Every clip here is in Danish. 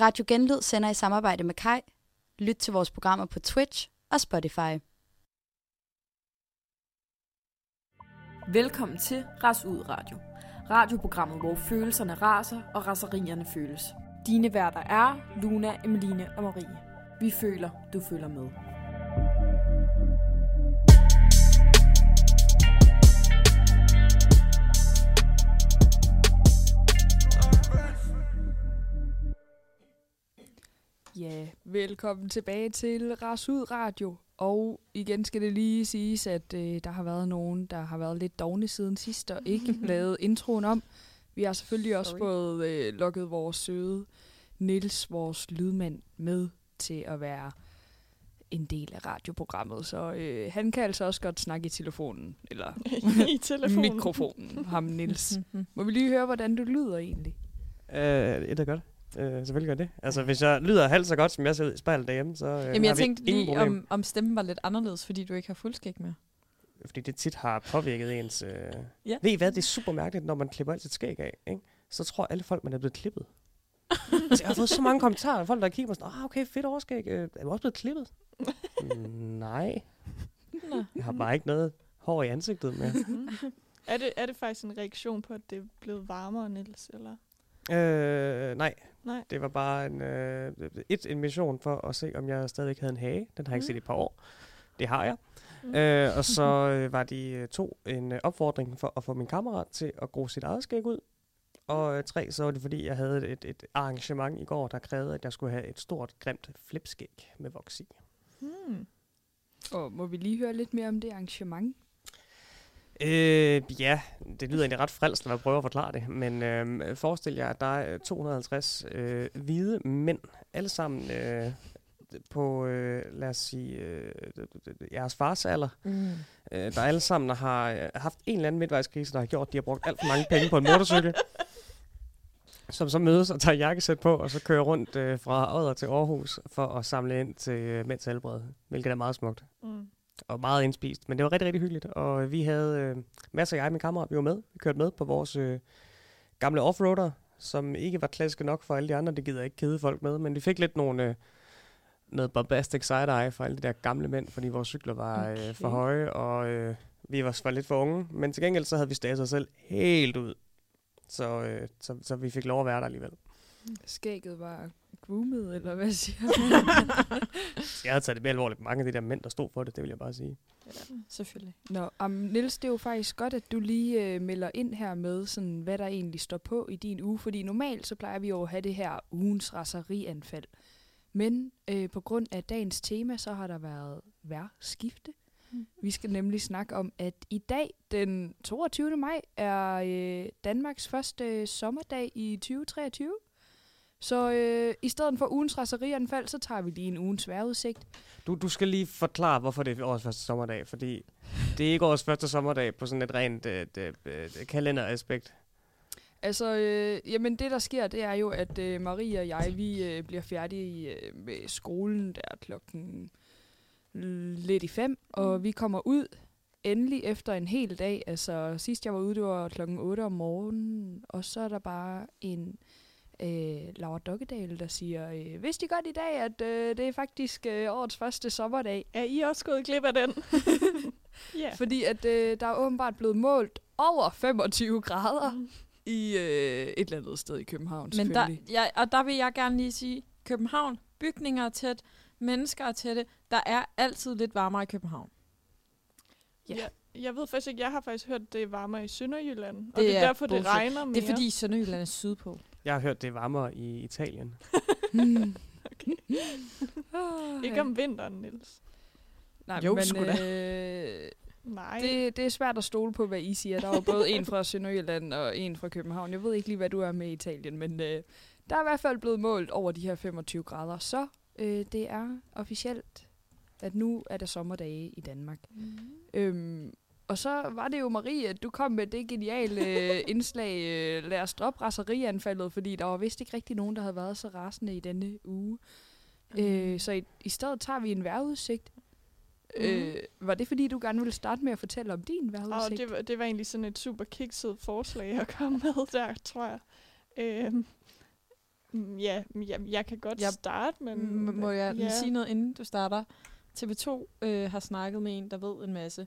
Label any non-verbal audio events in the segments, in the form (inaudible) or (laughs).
Radio Genlyd sender i samarbejde med Kai. Lyt til vores programmer på Twitch og Spotify. Velkommen til Ras Ud Radio. Radioprogrammet, hvor følelserne raser og raserierne føles. Dine værter er Luna, Emeline og Marie. Vi føler, du føler med. Ja, velkommen tilbage til Ras Ud Radio. Og igen skal det lige siges, at øh, der har været nogen, der har været lidt dogne siden sidst og ikke (laughs) lavet introen om. Vi har selvfølgelig også Sorry. fået øh, lukket vores søde Nils, vores lydmand, med til at være en del af radioprogrammet. Så øh, han kan altså også godt snakke i telefonen, eller (laughs) I telefonen. mikrofonen, ham Nils. Må vi lige høre, hvordan du lyder egentlig? Øh, det er godt. Øh, selvfølgelig gør det. Altså, hvis jeg lyder halvt så godt, som jeg ser ud i spejlet derhjemme, så øh, Jamen, har jeg vi tænkte ingen lige, problem. om, om stemmen var lidt anderledes, fordi du ikke har fuldskæg med. Fordi det tit har påvirket ens... Øh... Ja. Ved I hvad? Det er super mærkeligt, når man klipper alt sit skæg af. Ikke? Så tror alle folk, man er blevet klippet. altså, jeg har fået så mange kommentarer af folk, der kigger på sådan, ah, okay, fedt overskæg. Øh, er du også blevet klippet? "Mm, (laughs) Nej, Nå. jeg har bare ikke noget hår i ansigtet mere. (laughs) Er det, er det faktisk en reaktion på, at det er blevet varmere, Niels? Eller? Øh, nej, Nej. det var bare en, øh, et, en mission for at se, om jeg stadigvæk havde en hage. Den har jeg ikke set i et par år. Det har jeg. Mm. Øh, og så (laughs) øh, var de øh, to en øh, opfordring for at få min kammerat til at gro sit eget skæg ud. Og øh, tre, så var det fordi, jeg havde et, et arrangement i går, der krævede, at jeg skulle have et stort, grimt flipskæg med voks i. Hmm. Og må vi lige høre lidt mere om det arrangement? Øh, ja, det lyder egentlig ret frelst, når jeg prøver at forklare det. Men øh, forestil jer, at der er 250 øh, hvide mænd, alle sammen øh, på, øh, lad os sige, øh, jeres fars alder. Mm. øh, der alle sammen har øh, haft en eller anden midtvejskrise, der har gjort, at de har brugt alt for mange penge på en motorcykel. (laughs) som så mødes og tager jakkesæt på, og så kører rundt øh, fra Odder til Aarhus for at samle ind til øh, Mænds Helbred, hvilket er meget smukt Mm. Og meget indspist. Men det var rigtig, rigtig hyggeligt, og vi havde øh, masser af jeg og min kammerat, vi var med. Vi kørte med på vores øh, gamle offroader, som ikke var klassiske nok for alle de andre. Det gider jeg ikke kede folk med, men vi fik lidt nogle... Øh, noget bombastic side-eye for alle de der gamle mænd, fordi vores cykler var okay. øh, for Okay. høje, og øh, vi var, var lidt for unge. Men til gengæld så havde vi staget os selv helt ud. Så, øh, så, så vi fik lov at være der alligevel. Skægget var groomet, eller hvad siger (laughs) Jeg havde taget det mere alvorligt. Mange af de der mænd, der stod for det, det vil jeg bare sige. Selvfølgelig. Nå, um, Nils, det er jo faktisk godt, at du lige øh, melder ind her med, sådan, hvad der egentlig står på i din uge. Fordi normalt så plejer vi jo at have det her ugens raserianfald. Men øh, på grund af dagens tema, så har der været vejrskifte. Mm. Vi skal nemlig snakke om, at i dag, den 22. maj, er øh, Danmarks første sommerdag i 2023. Så øh, i stedet for ugens raserianfald, så tager vi lige en ugens vejrudsigt. Du, du skal lige forklare, hvorfor det er årets første sommerdag, fordi det er ikke årets første sommerdag på sådan et rent øh, øh, kalenderaspekt. Altså, øh, jamen det der sker, det er jo, at øh, Marie og jeg, vi øh, bliver færdige øh, med skolen der klokken lidt i fem, og vi kommer ud endelig efter en hel dag. Altså sidst jeg var ude, det var klokken 8 om morgenen, og så er der bare en øh, Laura Dokkedal, der siger, øh, vidste I godt i dag, at øh, det er faktisk øh, årets første sommerdag? Er I også gået glip af den? (laughs) Ja. Fordi at øh, der er åbenbart blevet målt over 25 grader Mm. i øh, et eller andet sted i København, Men der, ja, og der vil jeg gerne lige sige, København, bygninger er tæt, mennesker er tætte. Der er altid lidt varmere i København. Ja. Jeg, jeg ved faktisk ikke, jeg har faktisk hørt, at det er varmere i Sønderjylland. og Det det er er derfor, bullshit. det regner mere. Det er fordi Sønderjylland er sydpå. Jeg har hørt, det er varmere i Italien. (laughs) Okay. Ah, Ikke om vinteren, Niels. Nej, Jo, men, sgu øh, Nej. det, det er svært at stole på, hvad I siger. Der er jo (laughs) både en fra Sønderjylland og en fra København. Jeg ved ikke lige, hvad du er med i Italien, men øh, der er i hvert fald blevet målt over de her 25 grader. Så øh, det er officielt, at nu er der sommerdage i Danmark. Mm. Øhm, og så var det jo Marie, at du kom med det geniale øh, indslag, øh, lad os droppe raserianfaldet, fordi der var vist ikke rigtig nogen, der havde været så rasende i denne uge. Mm. Øh, så i, i stedet tager vi en vejrudsigt. Mm. Øh, var det fordi, du gerne ville starte med at fortælle om din Og vejrudsigt? det, var, det var egentlig sådan et super kikset forslag at komme med (laughs) der, tror jeg. Øhm, Mm, Ja, jeg, jeg kan godt Jeg- starte, men... M- må jeg ja. sige noget, inden du starter? TV2 øh, har snakket med en, der ved en masse.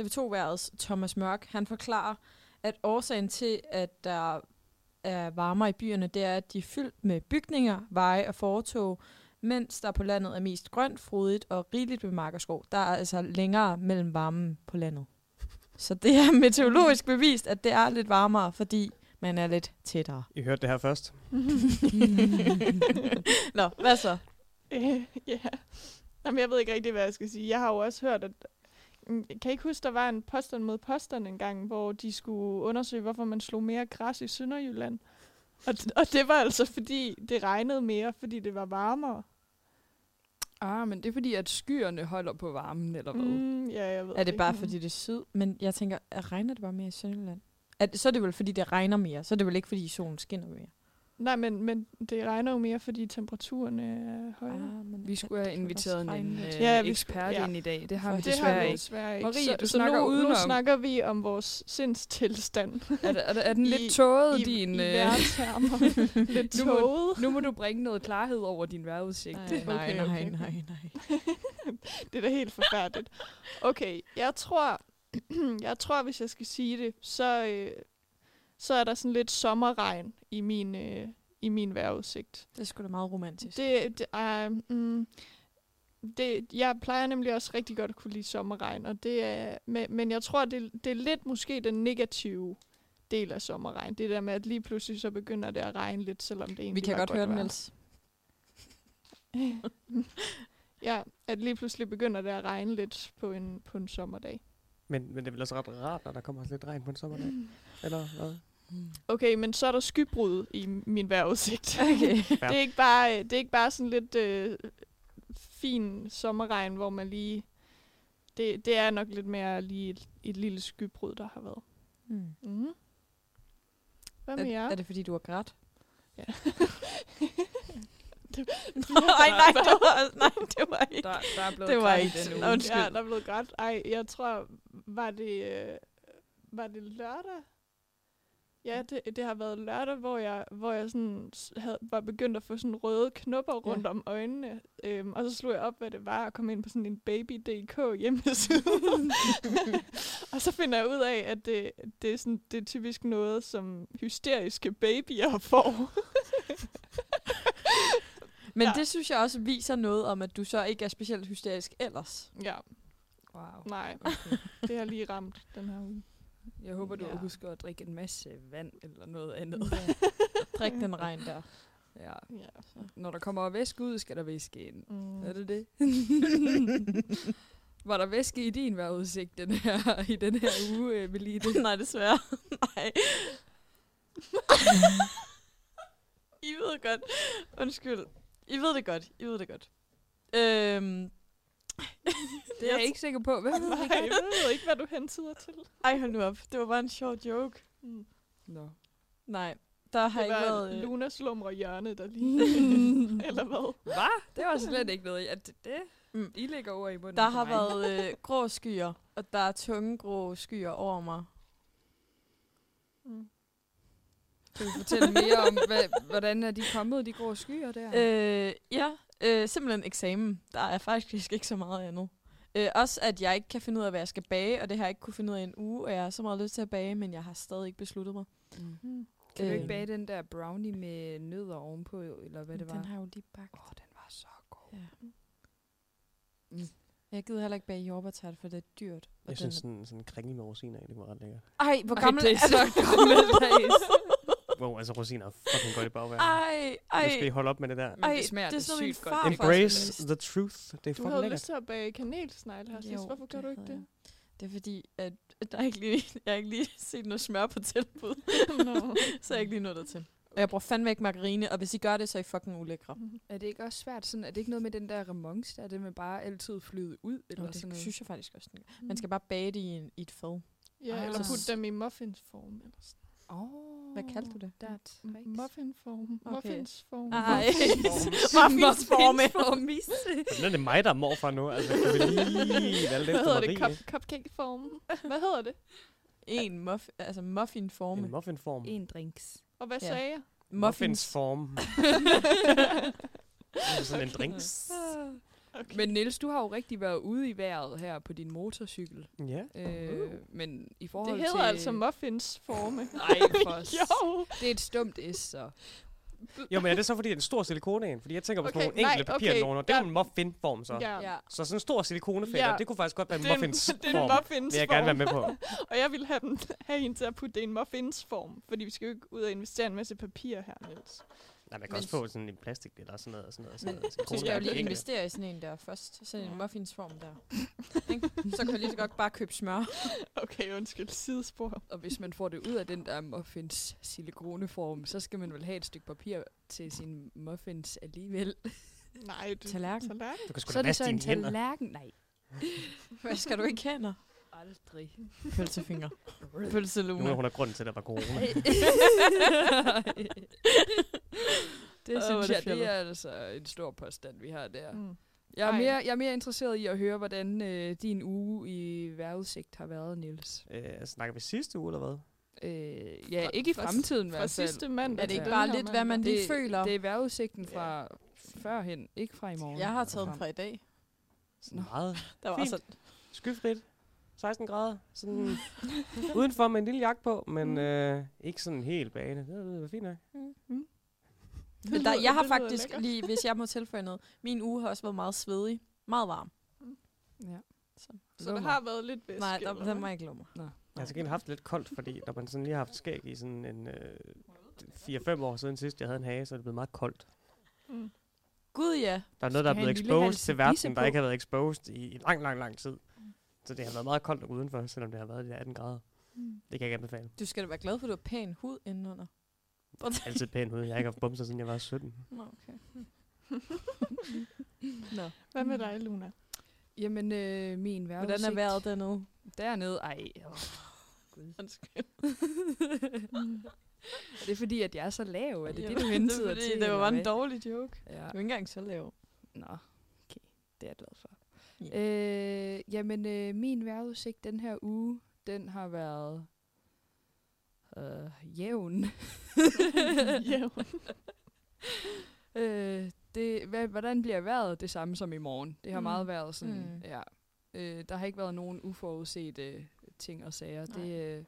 TV2-værets Thomas Mørk, han forklarer, at årsagen til, at der er varmere i byerne, det er, at de er fyldt med bygninger, veje og fortog, mens der på landet er mest grønt, frodigt og rigeligt med mark og skov. Der er altså længere mellem varmen på landet. Så det er (laughs) meteorologisk bevist, at det er lidt varmere, fordi man er lidt tættere. I hørte det her først. (laughs) Nå, hvad så? Øh, ja. Jamen, jeg ved ikke rigtig, hvad jeg skal sige. Jeg har jo også hørt, at... Mm, Kan I ikke huske, der var en påstand mod påstand en gang, hvor de skulle undersøge, hvorfor man slog mere græs i Sønderjylland? Og, og det var altså, fordi det regnede mere, fordi det var varmere. Ah, men det er fordi, at skyerne holder på varmen, eller hvad? Mm, ja, jeg ved Er det ikke, bare fordi det er syd? Men jeg tænker, at regner det bare mere i Sønderjylland? Er det, så er det vel fordi det regner mere, så er det vel ikke fordi solen skinner mere. Nej, men, men det regner jo mere, fordi temperaturen er højere. Ah, men Vi skulle have inviteret en lidt. øh, Ja, vi ekspert skulle- ja. ind i dag. Det har vi Det desværre har vi ikke. desværre ikke. Marie, så, du så snakker nu, nu snakker vi om vores sindstilstand. Er, er, er den (laughs) I- lidt tåget, I, din... i øh, vejrtermer. (laughs) Lidt Nu må- tåget. nu må du bringe noget klarhed over din vejrudsigt. Nej, nej, Okay, nej, okay, nej, okay. nej. (laughs) Det er da helt forfærdeligt. Okay, jeg tror, (clears throat) jeg tror, hvis jeg skal sige det, så, øh, så er der sådan lidt sommerregn i min, øh, i min vejrudsigt. Det er sgu da meget romantisk. Det, det er... Mm, det, jeg plejer nemlig også rigtig godt at kunne lide sommerregn, og det er, men, men jeg tror, det, det er lidt måske den negative del af sommerregn. Det der med, at lige pludselig så begynder det at regne lidt, selvom det egentlig Vi kan var godt høre den. Niels. (laughs) ja, at lige pludselig begynder det at regne lidt på en, på en sommerdag. Men, men det er vel også ret rart, når der kommer lidt regn på en sommerdag. (laughs) Eller hvad? Okay, men så er der skybrud i min vejrudsigt. (laughs) Okay. Ja. (laughs) det, er ikke bare, det er ikke bare sådan lidt øh, fin sommerregn, hvor man lige... Det, det er nok lidt mere lige et, et lille skybrud, der har været. Hmm. Mm. Hvad med jer? Er, er det fordi, du har grædt? Ja. (laughs) nej, nej, det var, nej, det var ikke. Der, der er blevet Det var ikke den uge. Undskyld. Ja, der er blevet grædt. Ej, jeg tror, var det, øh, var det lørdag? Ja, det, det har været lørdag, hvor jeg, hvor jeg sådan havde, var begyndt at få sådan røde knopper rundt Ja. om øjnene. Øhm, og så slog jeg op, hvad det var, og kom ind på sådan en baby.dk hjemmeside. (laughs) og så finder jeg ud af, at det, det, er sådan, det er typisk noget, som hysteriske babyer får. (laughs) Men Ja. det synes jeg også viser noget om, at du så ikke er specielt hysterisk ellers. ja, Wow. nej, Okay. det har lige ramt den her uge. Jeg håber, du Ja. ja. husker at drikke en masse vand eller noget andet. (laughs) Drik den regn der. Ja. Ja. Når der kommer væske ud, skal der væske ind. Mm. Er det det? (laughs) Var der væske i din vejrudsigt den her, i den her uge, øh, Meline? (laughs) Nej, desværre. Nej. I ved godt. Undskyld. I ved det godt. I ved det godt. Øhm. Det er jeg ikke sikker på. Hvad Nej, jeg ved ikke, hvad du hentyder til. Ej, hold nu op. Det var bare en sjov joke. Mm. Nå. Nej, der har Det ikke været... øh, Luna slumrer hjørne, der lige... (laughs) Eller hvad? Hvad? Det var slet ikke noget. At det, det Mm. I lægger over i munden Der har mig. været øh, grå skyer, og der er tunge grå skyer over mig. Mm. Kan du fortælle mere om, hvad, hvordan er de kommet, de grå skyer der? Øh, ja, øh, simpelthen eksamen. Der er faktisk ikke så meget andet. Øh, også at jeg ikke kan finde ud af, hvad jeg skal bage, og det har jeg ikke kunne finde ud af i en uge, og jeg har så meget lyst til at bage, men jeg har stadig ikke besluttet mig. Mm. Mm. Kan du ikke Øh, bage den der brownie med nødder ovenpå, eller hvad det var? Den har jo lige bagt. Åh, oh, den var så god. Ja. Mm. Jeg gider heller ikke bage jordbærtert, for det er dyrt. Og Jeg synes, er- sådan, sådan en kringe med rosiner det var ret lækkert. Ej, hvor Ej, gammel det er så gammeldags. (laughs) Wow, altså rosiner er fucking godt i bagværk. Ej, Nu ej. skal I holde op med det der. Ej, det smager det er sådan sygt godt. Embrace the truth. Det er Du fucking havde lækkert. lyst til at bage kanelsnegle her sidst. Hvorfor gør du ikke havde det? Det er fordi, at der er ikke lige, jeg har ikke lige (laughs) set noget smør på tilbud, (laughs) (laughs) så jeg er ikke lige nået dertil. Og jeg bruger fandme ikke margarine, og hvis I gør det, så er I fucking ulækre. Mhm. Er det ikke også svært? Sådan, er det ikke noget med den der remons, der er det med bare altid flyde ud? Eller det sådan noget? synes jeg faktisk også. gør. Man skal bare bage det i, en, i et fad. Ja, Ah. eller Så- putte dem i muffinsform. Eller sådan. Oh, Hvad kaldte du det? M- Muffinform. Okay. Muffinsform. Ej. (laughs) Muffinsforme. Men er (laughs) det mig, der er morfar nu. Altså, kan vi lige valge Hvad hedder det? Cup, cupcakeform? Hvad hedder det? En muff, altså muffinforme. En muffinform. En drinks. Og hvad Ja. sagde jeg? Muffins form. (laughs) Det er sådan en drinks. Okay. Men Niels, du har jo rigtig været ude i vejret her på din motorcykel. Ja. Øh, men i forhold det hedder til... altså muffins forme. Nej, (laughs) for (laughs) jo. Det er et stumt S, så. Jo, men er det så, fordi det er en stor silikone en? Fordi jeg tænker på sådan Okay, nogle enkelte nej, okay. Det er jo en muffin-form, så. Ja. Ja. Så sådan en stor silikonefælder, Ja. det kunne faktisk godt være en Det er en, muffins (laughs) det er en form. muffins Vil jeg gerne være med på. Og jeg vil have, dem, have hende til at putte det i en muffins form. Fordi vi skal jo ikke ud og investere en masse papir her, Niels. Nej, man kan Men- også få sådan en plastik eller sådan noget. og Sådan noget, sådan Men noget du skal jo lige investere i sådan en der først. Sådan en muffinsform der. Ikke? Så kan du lige så godt bare købe smør. (laughs) Okay, undskyld. Sidespor. Og hvis man får det ud af den der muffins silikoneform, så skal man vel have et stykke papir til sin muffins alligevel. Nej, det Tallerken. tallerken. Du kan sgu Så da er det vaske så en dine hænder. tallerken. Nej, Hvad skal du ikke hænder? aldrig. Pølsefinger. Nu er hun af grunden til, at der var corona. (laughs) (laughs) det synes er det jeg, fjollet. det er altså en stor påstand, vi har der. Mm. Jeg er, Ej. mere, jeg er mere interesseret i at høre, hvordan øh, din uge i vejrudsigt har været, Niels. øh, snakker vi sidste uge, eller hvad? Øh, ja, Fra- ikke i fremtiden i Fra sidste mandag Er det ikke bare lidt, hvad man lige det, føler? Det er vejrudsigten fra førhen, ikke fra i morgen. Jeg har taget den fra i dag. Sådan meget (laughs) Der var Fint. skyfrit. 16 grader. Sådan (laughs) udenfor med en lille jakke på, men øh, ikke sådan helt bane. Det det var fint nok. Det Men der, jeg har det faktisk lige, hvis jeg må tilføje noget, min uge har også været meget svedig. Meget varm. Ja. Så. Så der har været lidt væske. Nej, der, der må jeg ikke glemme. Jeg har til gengæld haft det lidt koldt, fordi når man sådan lige har haft skæg i sådan en øh, 4-5 år siden sidst, jeg havde en hage, så er det blevet meget koldt. Mm. Gud ja. Der er noget, der er blevet exposed til verden, der ikke har været exposed i, i lang, lang, lang tid. Så det har været meget koldt udenfor, selvom det har været de der 18 grader. Mm. Det kan jeg ikke anbefale. Du skal da være glad for, at du har pæn hud indenunder. Altid pæn ud. Jeg har ikke haft bumser, siden jeg var 17. Nå, okay. Nå. Hvad med dig, Luna? Jamen, øh, min vejrudsigt... Hvordan er vejret dernede? Dernede, ej. Oh, (laughs) Undskyld. er det fordi, at jeg er så lav? Er det Jo, det, du hentyder fordi, til? Det var bare en dårlig joke. Ja. Du er ikke engang så lav. Nå, okay. Det er jeg glad for. Ja. Øh, jamen, øh, min vejrudsigt den her uge, den har været øh, jævn. (laughs) Jævn. (laughs) øh, det, hvad, hvordan bliver vejret det samme som i morgen? Det har Mm. meget været sådan, mm. ja. Øh, der har ikke været nogen uforudsete ting og sager. Nej. Det, øh,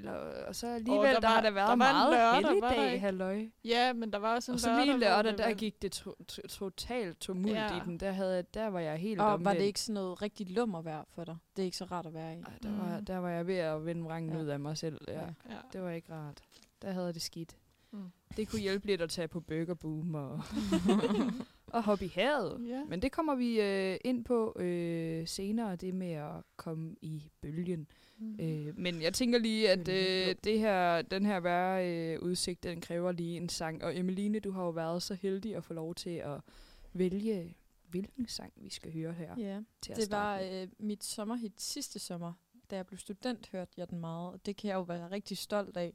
eller, og så alligevel, der der, der var- har der været der var meget lørdag, var der helligdag, ikke? halløj. Ja, men der var også en Og så lørdag, lige lørdag, det der var- gik det to, to, totalt tumult Ja. i den. Der, havde, der var jeg helt Og var omvendt. det ikke sådan noget rigtig lummervejr for dig? Det er ikke så rart at være i. Ej, der, var, Mm. der var jeg ved at vende vrangen Ja. ud af mig selv. Ja. Ja. ja. Det var ikke rart. Der havde det skidt. Mm. Det kunne hjælpe lidt at tage på Burger Boom og, (laughs) og hoppe i havet. Ja. Men det kommer vi øh, ind på øh, senere, det med at komme i bølgen. Mm. Øh, men jeg tænker lige, at øh, det her, den her værre øh, udsigt, den kræver lige en sang. Og Emeline, du har jo været så heldig at få lov til at vælge, hvilken sang vi skal høre her Ja, til at det var øh, mit sommerhit sidste sommer. Da jeg blev student, hørte jeg den meget. Og det kan jeg jo være rigtig stolt af,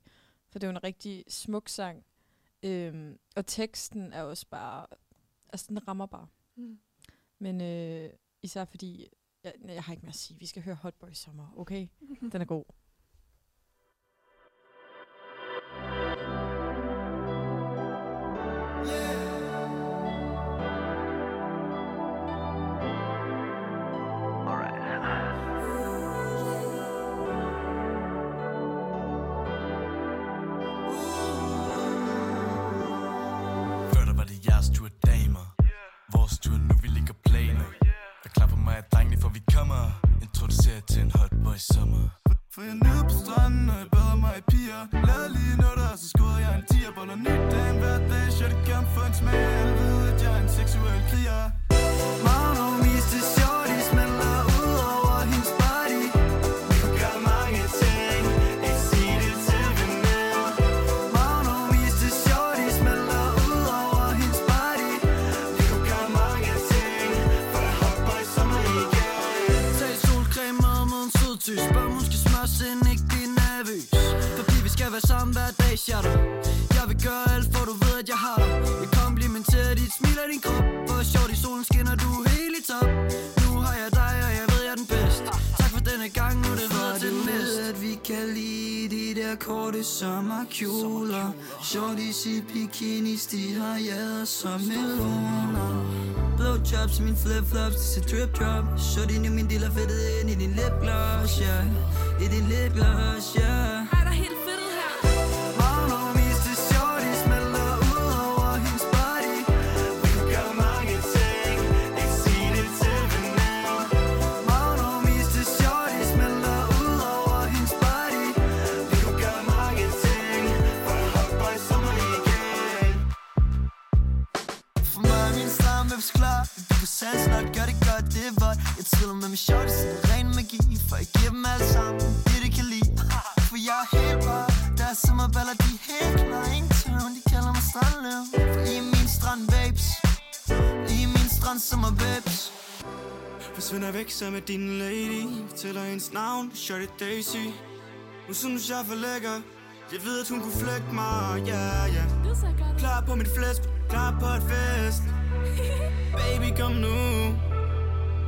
for det er jo en rigtig smuk sang. Øhm, og teksten er også bare... Altså, den rammer bare. Mm. Men øh, især fordi... Jeg, jeg har ikke mere at sige. Vi skal høre Hot Boy Sommer, okay? Den er god. I bikinis, de har jæder som meloner Blowjobs, min flip-flops, det er drip drop Shorty, nu min dealer fedtet ind i din lipgloss, gloss, yeah. I din lipgloss, gloss, yeah. Min stamvævs klar Vi på sandsnot, gør det godt, det er vådt Jeg triller med min shorty, så det er ren magi For jeg giver dem alle sammen det, de kan lide. For jeg er helt bare Deres sommerballer, de er helt klar Ingen tvivl, de kalder mig strandløv. For I er min strand babes. I er min strand sommer babes. Forsvinder væk sammen med din lady. Fortæller hendes navn, Shorty Daisy. Hun synes jeg er for lækker Jeg ved at hun kunne flække mig, ja yeah, ja. Yeah. Er. Klar på mit flæsk, klar på et fest. (laughs) Baby kom nu.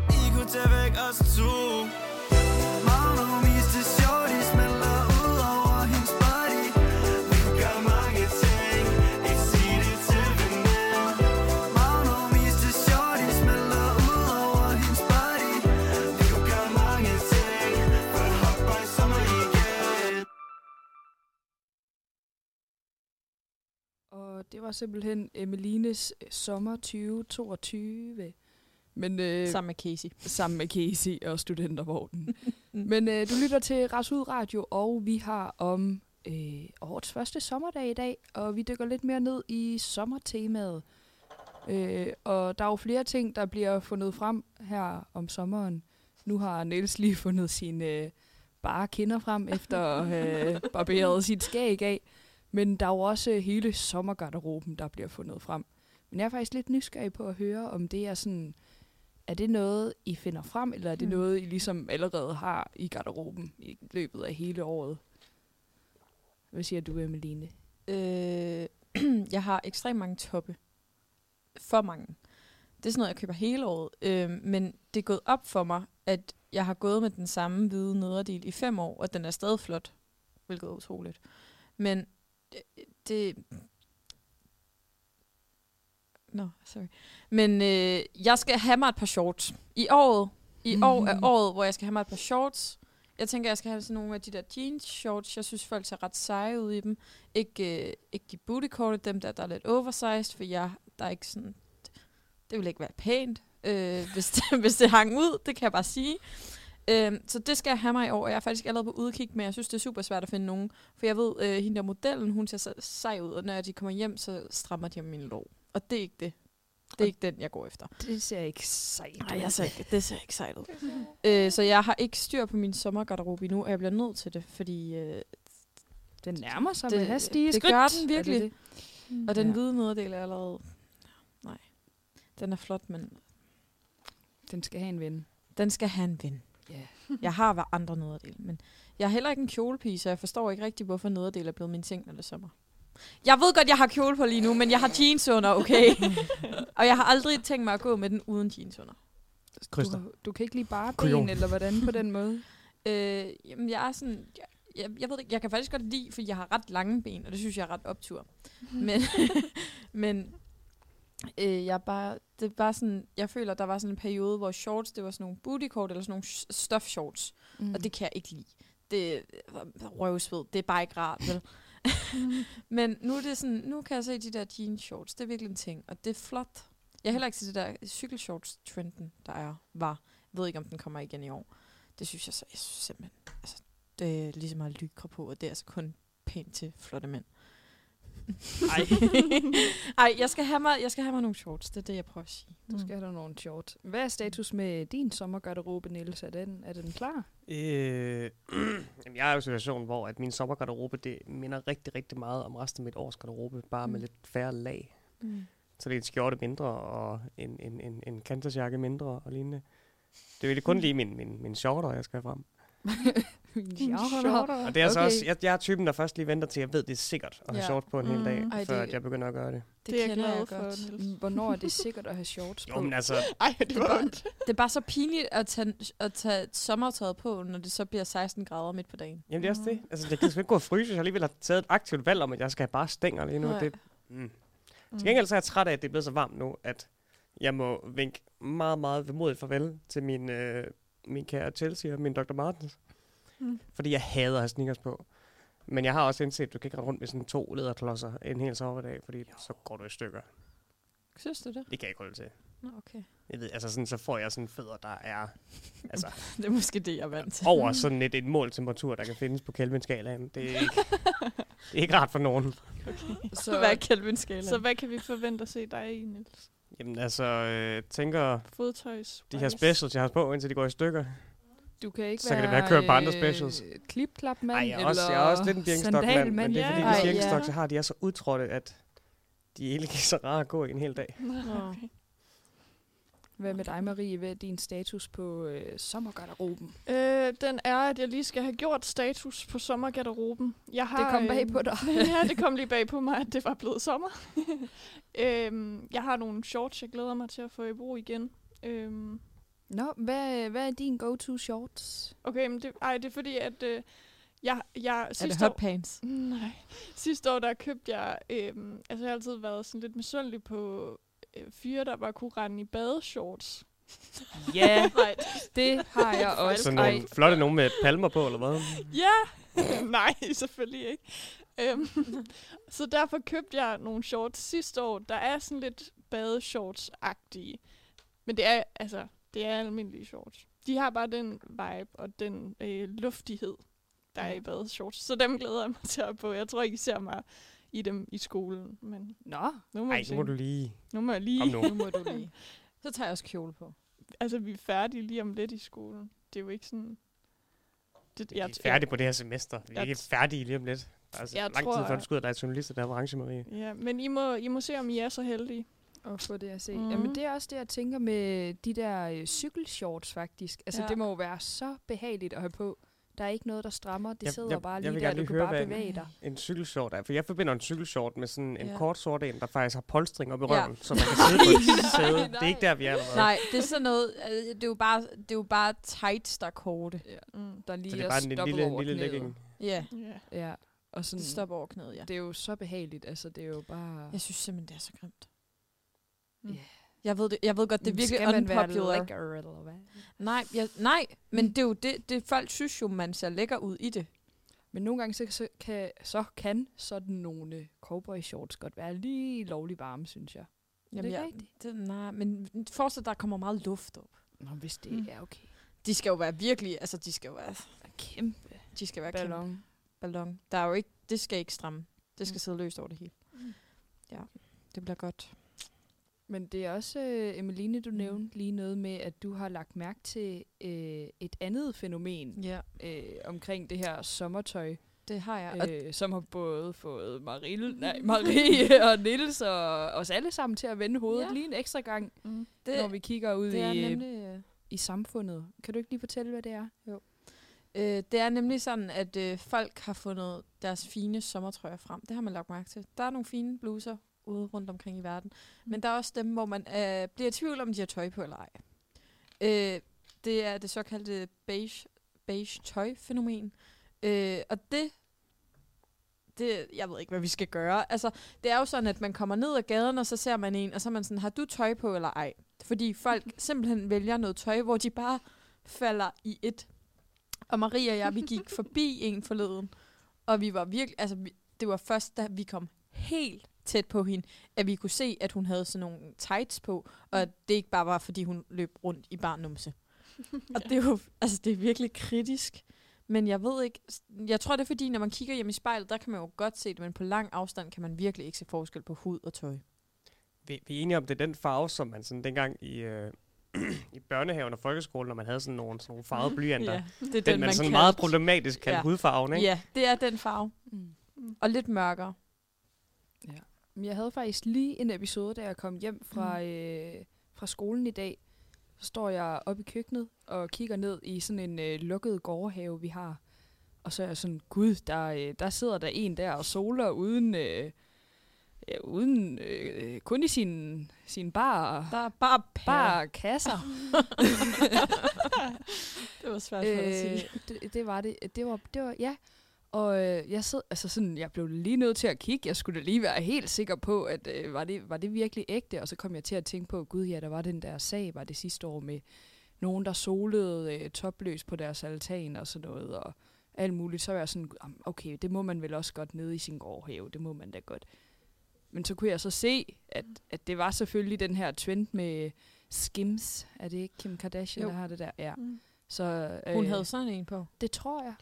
I kunne tage væk os to Og det var simpelthen Emelines øh, sommer 2022. Men, øh, Sammen med Casey. sammen med Casey og studentervognen. (laughs) Men øh, du lytter til Rasud Radio, og vi har om øh, årets første sommerdag i dag, og vi dykker lidt mere ned i sommertemaet. Øh, og der er jo flere ting, der bliver fundet frem her om sommeren. Nu har Niels lige fundet sine øh, bare kinder frem, efter at have barberet sit skæg af. Men der er jo også hele sommergarderoben, der bliver fundet frem. Men jeg er faktisk lidt nysgerrig på at høre, om det er sådan... Er det noget, I finder frem, eller er det Mm. noget, I ligesom allerede har i garderoben i løbet af hele året? Hvad siger du, Emeline? Øh, (clears throat) jeg har ekstremt mange toppe. For mange. Det er sådan noget, jeg køber hele året. Øh, men det er gået op for mig, at jeg har gået med den samme hvide nederdel i fem år, og den er stadig flot. Hvilket er utroligt. Men det... Nå, no, sorry. Men øh, jeg skal have mig et par shorts. I året, i mm. år er året, hvor jeg skal have mig et par shorts. Jeg tænker, jeg skal have sådan nogle af de der jeans shorts. Jeg synes, folk ser ret seje ud i dem. Ikke, øh, ikke de booty cordet, dem der, der er lidt oversized, for jeg, der er ikke sådan... Det vil ikke være pænt, øh, hvis, det, (laughs) hvis det hang ud, det kan jeg bare sige. Øh, så det skal jeg have mig i år, og jeg er faktisk allerede på udkig, men jeg synes, det er super svært at finde nogen. For jeg ved, øh, hende der modellen, hun ser så sej ud, og når de kommer hjem, så strammer de om min lov. Og det er ikke det. Det er ikke den, jeg går efter. Det ser ikke sejt Nej, jeg ser ikke, det ser ikke sejt ud. øh, så jeg har ikke styr på min sommergarderobe endnu, og jeg bliver nødt til det, fordi... Øh, Den nærmer sig Det- med hastige det skridt. gør den virkelig. det og den Ja. hvide nederdel er allerede... Nej, den er flot, men det? Den skal have en ven. den skal have en ven. Jeg har været andre nederdel, men jeg er heller ikke en kjolepige, så jeg forstår ikke rigtig, hvorfor nederdel er blevet min ting, når det er sommer. Jeg ved godt, jeg har kjole på lige nu, men jeg har jeans under, okay? og jeg har aldrig tænkt mig at gå med den uden jeans under. Du, du kan ikke lige bare ben, eller hvordan på den måde? (laughs) Øh, jamen, jeg er sådan... Jeg, jeg, jeg ved ikke, jeg kan faktisk godt lide, for jeg har ret lange ben, og det synes jeg er ret optur. men (laughs) men øh, jeg bare, det bare sådan, jeg føler, der var sådan en periode, hvor shorts, det var sådan nogle booty cord, eller sådan nogle stuff shorts, mm. og det kan jeg ikke lide. Det er røvsved, det er bare ikke rart, vel? (laughs) men nu er det sådan, nu kan jeg se de der jeans shorts, det er virkelig en ting, og det er flot. Jeg er heller ikke til det der cykelshorts-trenden, der er, var. Jeg ved ikke, om den kommer igen i år. Det synes jeg så, jeg synes simpelthen, altså, det er ligesom at lykre på, og det er altså kun pænt til flotte mænd. Ej. (laughs) Ej, jeg skal, have mig, jeg skal have mig nogle shorts, det er det, jeg prøver at sige. Du skal have dig nogle shorts. Hvad er status med din sommergarderobe, Niels? Er den, er den klar? Øh, (clears throat) jamen, jeg er jo i en situation, hvor at min sommergarderobe, det minder rigtig, rigtig meget om resten af mit års garderobe, bare mm. med lidt færre lag. Mm. Så det er en skjorte mindre, og en, en, en, en kantersjakke mindre, og lignende. Det er jo kun lige min, min, min shorter, jeg skal have frem. Shorter. Og det er altså Okay. også, jeg, jeg er typen, der først lige venter til, jeg ved, det er sikkert at have Ja. shorts på en hel dag, Mm. Ej, før det- at jeg begynder at gøre det. Det, Det er jeg kender jeg for, godt. Niels. Hvornår er det sikkert at have shorts på? Jo, men altså, Ej, det Det er var bare-. Det er bare så pinligt at tage, at tage sommertøjet på, når det så bliver 16 grader midt på dagen. jamen det er også det. Altså, jeg kan sgu ikke gå og fryse, jeg alligevel har taget et aktivt valg om, at jeg skal have bare stænger lige nu. Nej. Det, mm. Til gengæld så er jeg træt af, at det er blevet så varmt nu, at jeg må vinke meget, meget vemodigt farvel til min, øh, min kære Chelsea og min Dr. Martens. Mm. Fordi jeg hader at have sneakers på. Men jeg har også indset, at du kan ikke rende rundt med sådan to lederklodser en hel sommerdag, fordi så går du i stykker. Synes du det? Det kan jeg ikke holde til. Nå, okay. Jeg ved, altså sådan, så får jeg sådan fødder, der er altså, (laughs) Det er måske det, jeg er vant til. over sådan et, et måltemperatur, der kan findes på Kelvin-skalaen. Det er ikke, (laughs) det er ikke rart for nogen. (laughs) Så hvad er Kelvin skala? Så hvad kan vi forvente at se dig i, Niels? Jamen altså, øh, tænker Fodtøjs. de her specials, jeg har på, indtil de går i stykker. Du kan ikke Så kan det være, være kørt på andre specials. Øh, klipklapmand Ej, jeg er, også, jeg er også lidt en birkenstok-mand, men det er fordi, Ja, de birkenstoks, jeg har, de er så udtrådte, at de egentlig ikke er så rare at gå i en hel dag. Nå. Okay. Hvad med dig, Marie? Hvad er din status på øh, sommergarderoben? Øh, den er, at jeg lige skal have gjort status på sommergarderoben. Jeg har, Det kom bag øhm, på dig. (laughs) ja, det kom lige bag på mig, at det var blevet sommer. (laughs) øhm, jeg har nogle shorts, jeg glæder mig til at få i brug igen. Øhm, Nå, hvad, hvad er din go-to shorts? okay, men det, ej, det er fordi, at øh, jeg, jeg Er det sidste år, hotpants? (laughs) Nej. Sidste år, der købte jeg... Øhm, altså, jeg har altid været sådan lidt misundelig på øh, fyre, der bare kunne rende i badeshorts. Ja, (laughs) Nej. det har jeg også. Så Ej, nogle flotte nogen med palmer på, eller hvad? Ja! (laughs) Nej, selvfølgelig ikke. Øhm, så derfor købte jeg nogle shorts sidste år, der er sådan lidt badeshorts-agtige. Men det er, altså, det er almindelige shorts. De har bare den vibe og den øh, luftighed, der er i badeshorts. Så dem glæder jeg mig til at have på. Jeg tror ikke, I ser mig i dem i skolen, men Nå, nu må, Ej, nu må du lige... nu må jeg lige... Kom nu. Nu må du lige. Så tager jeg også kjole på. Altså, vi er færdige lige om lidt i skolen. Det er jo ikke sådan... Det, Vi er færdige på det her semester. Vi er ikke færdige lige om lidt. Der er altså Jeg lang tror, tid før du og lege journalister der er branche, Marie. Ja, men I må, I må se, om I er så heldige. at få det at se. Mhm. Mm. Jamen, det er også det, jeg tænker med de der øh, cykelshorts, faktisk. Altså, ja. det må jo være så behageligt at have på. Der er ikke noget, der strammer. Det Jeg- sidder jeg- bare jeg lige vil der, gerne du lige kan høre, bare bevæge dig. En cykelshort er, for jeg forbinder en cykelshort med sådan en Ja. kort sort en, der faktisk har polstring op i Ja. røven, så man kan sidde på et (laughs) sæde. Det er ikke der, vi er allerede. Nej, det er sådan noget, øh, det er jo bare, det er jo bare tights, der er korte. Ja. Mm. Der lige Så det er bare en, en lille, over lille knæet. legging. Ja, Ja. Ja, og sådan, det stopper over knæet, ja. det er jo så behageligt. Altså, det er jo bare... Jeg synes simpelthen, det er så grimt. Mm. Ja. Jeg ved, det, jeg ved godt, det er virkelig Skal man være unpopular. lækker, eller hvad? Nej, jeg, nej, men det er jo det, det, folk synes jo, man ser lækker ud i det. Men nogle gange så, så, kan, så kan sådan nogle cowboy shorts godt være lige lovlig varme, synes jeg. Er det jeg, rigtigt? det, nej, men dig, der kommer meget luft op. Nå, hvis det Mm. er okay. De skal jo være virkelig, altså de skal jo være, Kæmpe de skal være kæmpe. ballon. ballon. Der er jo ikke, det skal ikke stramme. Det skal Mm. sidde løst over det hele. Mm. Ja, det bliver godt. Men det er også, øh, Emeline, du Mm. nævnte lige noget med, at du har lagt mærke til øh, et andet fænomen Ja, øh, omkring det her sommertøj, det har jeg. Øh, som har både fået Marille, (laughs) nej, Marie og Nils og os alle sammen til at vende hovedet Ja. lige en ekstra gang, Mm. det, når vi kigger ud det er i, nemlig... øh, i samfundet. Kan du ikke lige fortælle, hvad det er? Øh, det er nemlig sådan, at øh, folk har fundet deres fine sommertrøjer frem. Det har man lagt mærke til. Der er nogle fine bluser ude rundt omkring i verden. Mm. Men der er også dem, hvor man øh, bliver i tvivl om, de har tøj på eller ej. Øh, det er det såkaldte beige, beige tøj-fænomen. Øh, og det, det, jeg ved ikke, hvad vi skal gøre. Altså, det er jo sådan, at man kommer ned ad gaden, og så ser man en, og så er man sådan, har du tøj på eller ej? Fordi folk simpelthen vælger noget tøj, hvor de bare falder i et. Og Maria og jeg, vi gik (laughs) forbi en forleden, og vi var virkelig, altså vi, det var først, da vi kom helt tæt på hende, at vi kunne se, at hun havde sådan nogle tights på, og at det ikke bare var, fordi hun løb rundt i barnumse. (laughs) Og det er jo, altså det er virkelig kritisk. Men jeg ved ikke, jeg tror det er fordi, når man kigger hjem i spejlet, der kan man jo godt se det, men på lang afstand kan man virkelig ikke se forskel på hud og tøj. Vi, vi er enige om, det er den farve, som man sådan dengang i, øh, (clears throat) i børnehaven og folkeskolen, når man havde sådan nogle, sådan nogle farvede (laughs) blyanter. Ja, det er den, den, man, man sådan kaldte- meget problematisk kaldte Ja. ja. hudfarven, ikke? Ja, det er den farve. Mm. Og lidt mørkere. Men Jeg havde faktisk lige en episode, da jeg kom hjem fra, mm. øh, fra skolen i dag, Så står jeg oppe i køkkenet og kigger ned i sådan en øh, lukket gårdhave, vi har. Og så er jeg sådan, gud, der, øh, der sidder der en der og soler uden, øh, ja, uden øh, kun i sin, sin bar, Der er bare bar kasser. (laughs) Det var svært for at sige. øh, det, det var det. Det var, det var ja. Og øh, jeg sid, altså sådan, jeg blev lige nødt til at kigge. Jeg skulle da lige være helt sikker på, at øh, var, det, var det virkelig ægte? Og så kom jeg til at tænke på, gud ja, der var den der sag, var det sidste år med nogen, der solede øh, topløs på deres altan og sådan noget, og alt muligt. Så var jeg sådan, "Am, okay, det må man vel også godt nede i sin gårdhave, det må man da godt. Men så kunne jeg så se, at, at det var selvfølgelig den her trend med Skims. Er det ikke Kim Kardashian, Jo. der har det der? Ja. Mm. Så, Hun øh, havde sådan en på. det tror jeg.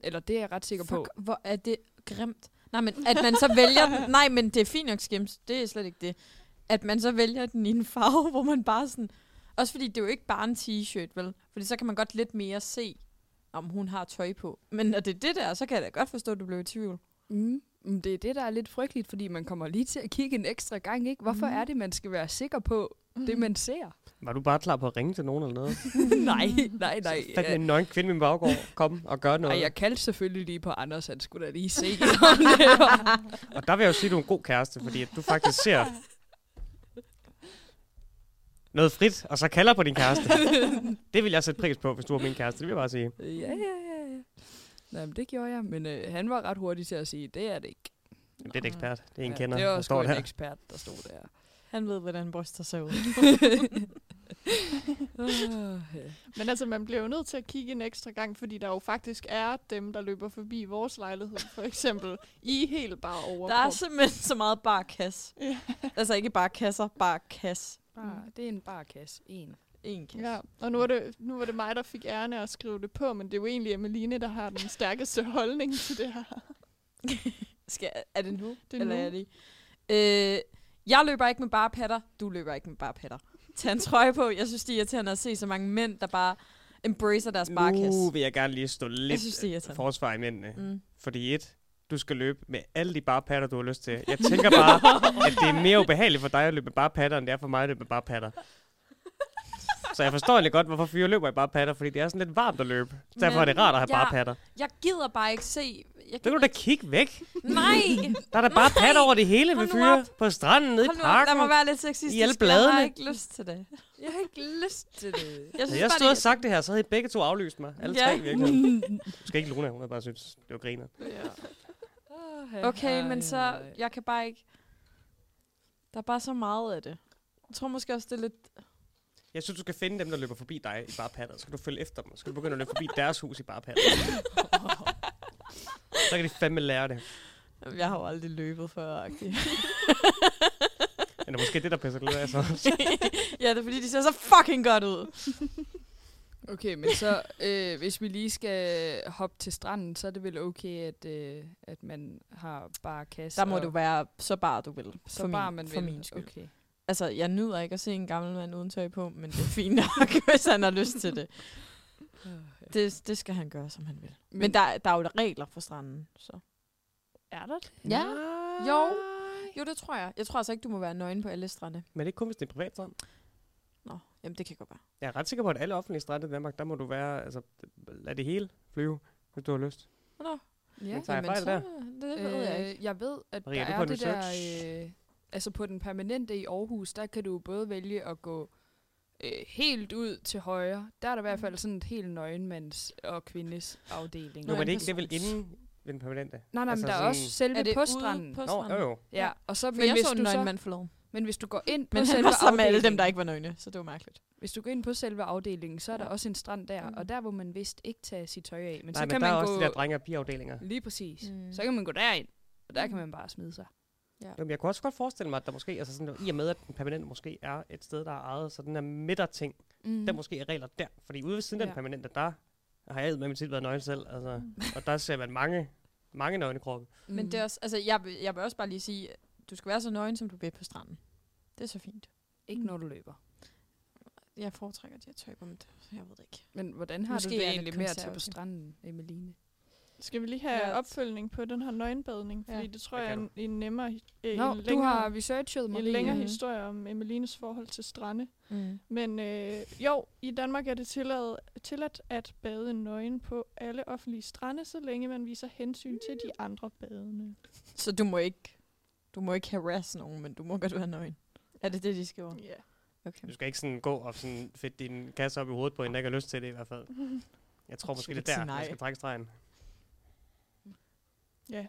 Eller det er jeg ret sikker på. Fuck, hvor er det grimt. Nej, men at man så vælger den. (laughs) Nej, men det er fint nok skims. Det er slet ikke det. At man så vælger den i en farve, (laughs) hvor man bare sådan... Også fordi det er jo ikke bare en t-shirt, vel? Fordi så kan man godt lidt mere se, om hun har tøj på. Men når det er det der, så kan jeg da godt forstå, at du blev i tvivl. Mm. Men det er det, der er lidt frygteligt, fordi man kommer lige til at kigge en ekstra gang, ikke? Hvorfor Mm. er det, man skal være sikker på det, man ser? Var du bare klar på at ringe til nogen eller noget? (laughs) nej, nej, nej. Fandt Ja. en nøgen kvinde i min baggård. Kom og gør noget. Ej, jeg kaldte selvfølgelig lige på Anders, han skulle da lige se. (laughs) Og der vil jeg jo sige, at du er en god kæreste, fordi at du faktisk ser noget frit, og så kalder på din kæreste. (laughs) det vil jeg sætte pris på, hvis du var min kæreste. Det vil jeg bare sige. Ja, ja, ja, ja. Nej, men det gjorde jeg, men øh, han var ret hurtig til at sige, det er det ikke. Det er en ekspert. Det er en ja, kender, det var der står en der. ekspert, der stod der. Han ved, hvordan bryster sig ud. (laughs) Uh, Men altså, man bliver jo nødt til at kigge en ekstra gang, fordi der jo faktisk er dem, der løber forbi vores lejlighed, for eksempel, i helt bare overkrop. Der er simpelthen så meget bare kasse. Ja. Altså ikke bare kasser, bare kasse. bare, det er en barkasse. En. En kasse. Ja, og nu, er det, nu var det mig, der fik æren af at skrive det på, men det er jo egentlig Emeline, der har den stærkeste (laughs) holdning til det her. Skal, er det nu? Det er eller nu. er det øh, Jeg løber ikke med bare patter. Du løber ikke med bare patter. Tag en trøje på. Jeg synes, det er irriterende at se så mange mænd, der bare embracer deres barkasse. Nu vil jeg gerne lige stå lidt synes, forsvar i mændene. Mm. Fordi et, du skal løbe med alle de bare patter, du har lyst til. (laughs) Jeg tænker bare, at det er mere ubehageligt for dig at løbe med bare patter, end det er for mig at løbe med bare patter. Så jeg forstår egentlig godt, hvorfor fyre løber i bare patter, fordi det er sådan lidt varmt at løbe. Derfor er det Men rart at have jeg- bare patter. Jeg gider bare ikke se... Jeg Det kan du da kigge væk. Nej! Der er da bare patter over det hele med fyre på stranden, nede i Hold nu parken. mig være lidt sexistisk. I alle Jeg har bladene. ikke lyst til det. Jeg har ikke lyst til det. Jeg Havde jeg stod og sagt det her, så havde I begge to aflyst mig. Alle Ja. tre virkelig. Måske ikke Luna, hun havde bare synes, det var griner. Okay, men så... Jeg kan bare ikke... Der er bare så meget af det. Jeg tror måske også, det er lidt... Jeg synes, du skal finde dem, der løber forbi dig i bare patter. Så skal du følge efter dem. Så skal du begynde at løbe forbi deres hus i bare patter. (laughs) så kan de fandme lære det. Jeg har jo aldrig løbet før, agtigt. (laughs) Eller måske det, der pisser lidt af så. (laughs) ja, det er fordi, de ser så fucking godt ud. (laughs) Okay, men så øh, hvis vi lige skal hoppe til stranden, så er det vel okay, at, øh, at man har bare kasse. Der må du være så bare, du vil. så for bare min, man for vil. min skyld. Okay. Altså, jeg nyder ikke at se en gammel mand uden tøj på, men det er fint nok, hvis han har lyst til det. Det. Det skal han gøre, som han vil. Men, men der, der er jo regler for stranden, så... er der det? Ja. Jo. Jo, det tror jeg. Jeg tror altså ikke, du må være nøgen på alle strande. Men det er ikke kun, hvis det er privat strand. Nå, jamen det kan godt være. Jeg er ret sikker på, at alle offentlige strande i Danmark, der må du være, altså, lad det hele flyve, hvis du har lyst. Nå, Ja. Men tager jeg fejl så, der? det ved jeg ikke. Øh, jeg ved, at Maria, der er er det der... Øh, altså på den permanente i Aarhus, der kan du både vælge at gå øh, helt ud til højre. Der er der i hvert fald sådan et helt nøgenmands- og kvindes afdeling. Nu, Nå, men det er ikke det er vel inden ved den permanente. Nej, nej, Altså men der er også selve Er det på stranden. på Nå, jo, jo. Ja, og så, men jeg hvis så en men hvis du går ind på (laughs) Men selve var sammen med alle dem, der ikke var nøgne, så det var mærkeligt. hvis du går ind på selve afdelingen, så er der Ja. også en strand der, Mm. og der hvor man vist ikke tage sit tøj af. Men Nej, så men kan der er man også gå de der drenge- og pigeafdelinger. lige præcis. Mm. Så kan man gå derind, og der kan Mm. man bare smide sig. Jo, men jeg kunne også godt forestille mig, at der måske, altså sådan, i og med, at den permanente måske er et sted, der er ejet, så den her midterting, Mm. mm. der måske er regler der. Fordi ude ved siden af Ja. den permanente, der har jeg med mit tid været nøgen selv, altså, og der ser man mange, mange nøgne kroppe. Mm. Men det er også, altså, jeg, vil- jeg vil også bare lige sige, du skal være så nøgen, som du vil på stranden. Det er så fint. Ikke når du løber. Jeg foretrækker de her tøj på, men det- jeg ved det ikke. Men hvordan har Måske du er det jeg egentlig at tage på stranden, Emeline? Skal vi lige have Ja. opfølgning på den her nøgenbadning? Fordi Ja. det tror jeg er en, en nemmere, øh, Nå, en du længere, har researchet en Marie. længere Mhm. historie om Emelines forhold til strande. Mm. Men øh, jo, i Danmark er det tilladt, tilladt at bade nøgen på alle offentlige strande, så længe man viser hensyn til de andre badende. Så du må ikke, du må ikke harass nogen, men du må godt være nøgen. Er det det, de skriver? Ja. Okay. Du skal ikke sådan gå og sådan fedte din kasse op i hovedet på en, der ikke har lyst til det i hvert fald. (laughs) Jeg tror Du måske, det er der, jeg skal trække stregen. Ja.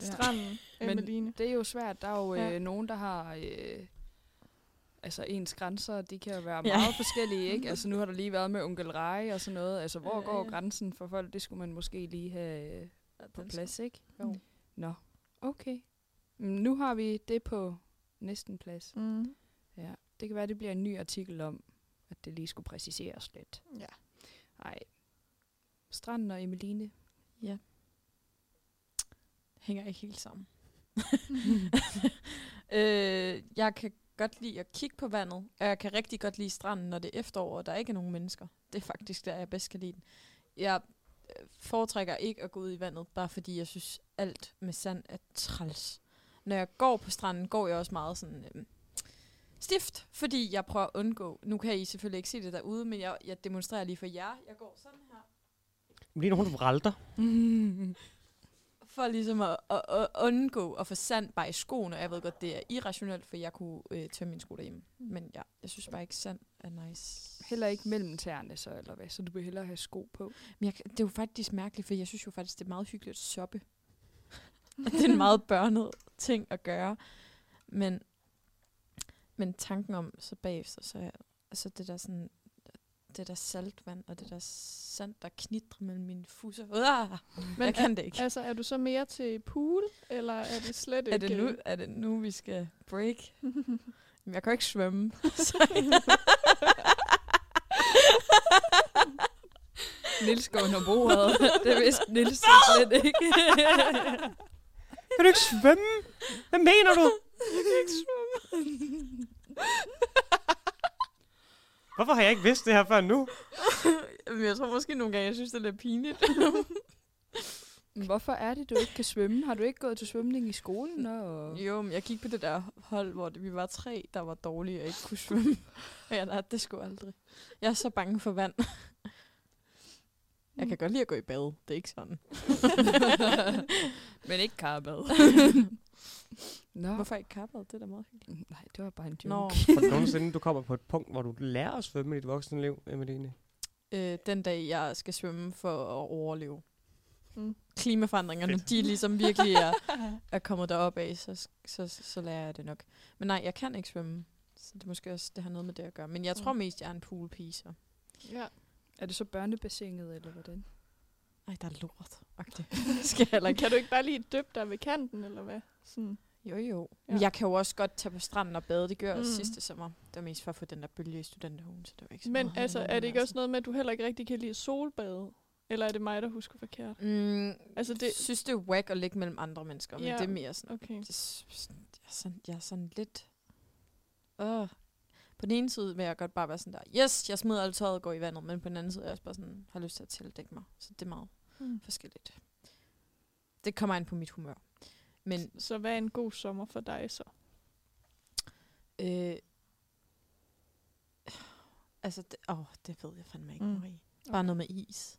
Ja. Stranden, Men- Emeline. Det er jo svært. Der er jo Ja. øh, nogen, der har... Øh, altså ens grænser, de kan jo være Ja. meget forskellige, ikke? Altså nu har der lige været med onkel Rej og sådan noget. Altså hvor Ja, går ja. grænsen for folk? Det skulle man måske lige have øh, på plads, ikke? Jo. Nå, okay. Men nu har vi det på næsten plads. Mm. Ja. Det kan være, det bliver en ny artikel om, at det lige skulle præciseres lidt. Ja. Nej. Stranden og Emeline. Ja. Hænger ikke helt sammen. (laughs) øh, jeg kan godt lide at kigge på vandet, og jeg kan rigtig godt lide stranden, når det er efterår, og der ikke er nogen mennesker. Det er faktisk der, jeg bedst kan lide den. Jeg øh, foretrækker ikke at gå ud i vandet, bare fordi jeg synes, alt med sand er træls. Når jeg går på stranden, går jeg også meget sådan... Øh, stift, fordi jeg prøver at undgå. Nu kan I selvfølgelig ikke se det derude, men jeg, jeg demonstrerer lige for jer. Jeg går sådan her. Lige hun vralter. (laughs) For ligesom at, at, at undgå at få sand bare i skoene. Og jeg ved godt, det er irrationelt, for jeg kunne øh, tømme mine sko derhjemme. Men ja, jeg synes bare ikke, sand er nice. Heller ikke mellem tæerne så, eller hvad? Så du vil hellere have sko på. Men jeg, det er jo faktisk mærkeligt, for jeg synes jo faktisk, det er meget hyggeligt at soppe. (laughs) det er en meget børnet ting at gøre. Men, men tanken om, så bagefter, så er altså det der sådan, det der saltvand, og det der sand, der knitrer mellem mine fusser. Uh, Men jeg kan det ikke. Altså, er du så mere til pool, eller er det slet ikke? Er det, nu, er det nu, vi skal break? (laughs) Jamen, jeg kan jo ikke svømme. (laughs) Nils går under bordet. (laughs) det vidste Nils slet ikke. Kan du ikke svømme? Hvad mener du? jeg kan ikke svømme. Hvorfor har jeg ikke vidst det her før nu? (laughs) Jamen, jeg tror måske nogle gange, jeg synes, det er lidt pinligt. (laughs) Men Hvorfor er det, du ikke kan svømme? Har du ikke gået til svømning i skolen? Og... jo, men jeg gik på det der hold, hvor det, vi var tre, der var dårlige og ikke kunne svømme. og jeg lærte det sgu aldrig. Jeg er så bange for vand. jeg kan godt lide at gå i bad. Det er ikke sådan. (laughs) Men ikke karbad. Nå. Hvorfor ikke kappet? Det er da meget hyggeligt. Nej, det var bare en joke. Nå, (laughs) Har du nogensinde, du kommer på et punkt, hvor du lærer at svømme i dit voksne liv, Emeline? øh, den dag, jeg skal svømme for at overleve. Mm. Klimaforandringerne, Fedt. de ligesom virkelig er, (laughs) er kommet derop af, så, så, så lærer jeg det nok. Men nej, jeg kan ikke svømme. Så det er måske også, det har noget med det at gøre. Men jeg tror Mm. mest, jeg er en poolpige, så. ja. Er det så børnebassinet, eller hvordan? Ej, der er lort. Okay. (laughs) skal jeg heller ikke. Kan du ikke bare lige dyppe dig ved kanten, eller hvad? Sådan. Jo, jo. Ja. Men jeg kan jo også godt tage på stranden og bade. Det gør jeg Mm. sidste sommer. Det var mest for at få den der bølge i studenterhugen, så det var ikke så Men meget altså, er det ikke altså. også noget med, at du heller ikke rigtig kan lide solbade? Eller er det mig, der husker forkert? Mm, Altså, altså det- synes, det er wack at ligge mellem andre mennesker, men Ja. det er mere sådan, Okay. det jeg, er sådan, jeg er sådan lidt... Øh. På den ene side vil jeg godt bare være sådan der, yes, jeg smider alt tøjet og går i vandet, men på den anden side er jeg også bare sådan, har lyst til at tildække mig. Så det er meget Hmm. forskelligt. Det kommer ind på mit humør. Men Så hvad er en god sommer for dig så? øh, altså, det, åh, det ved jeg fandme ikke, Mm. mm. Marie. Bare noget med is.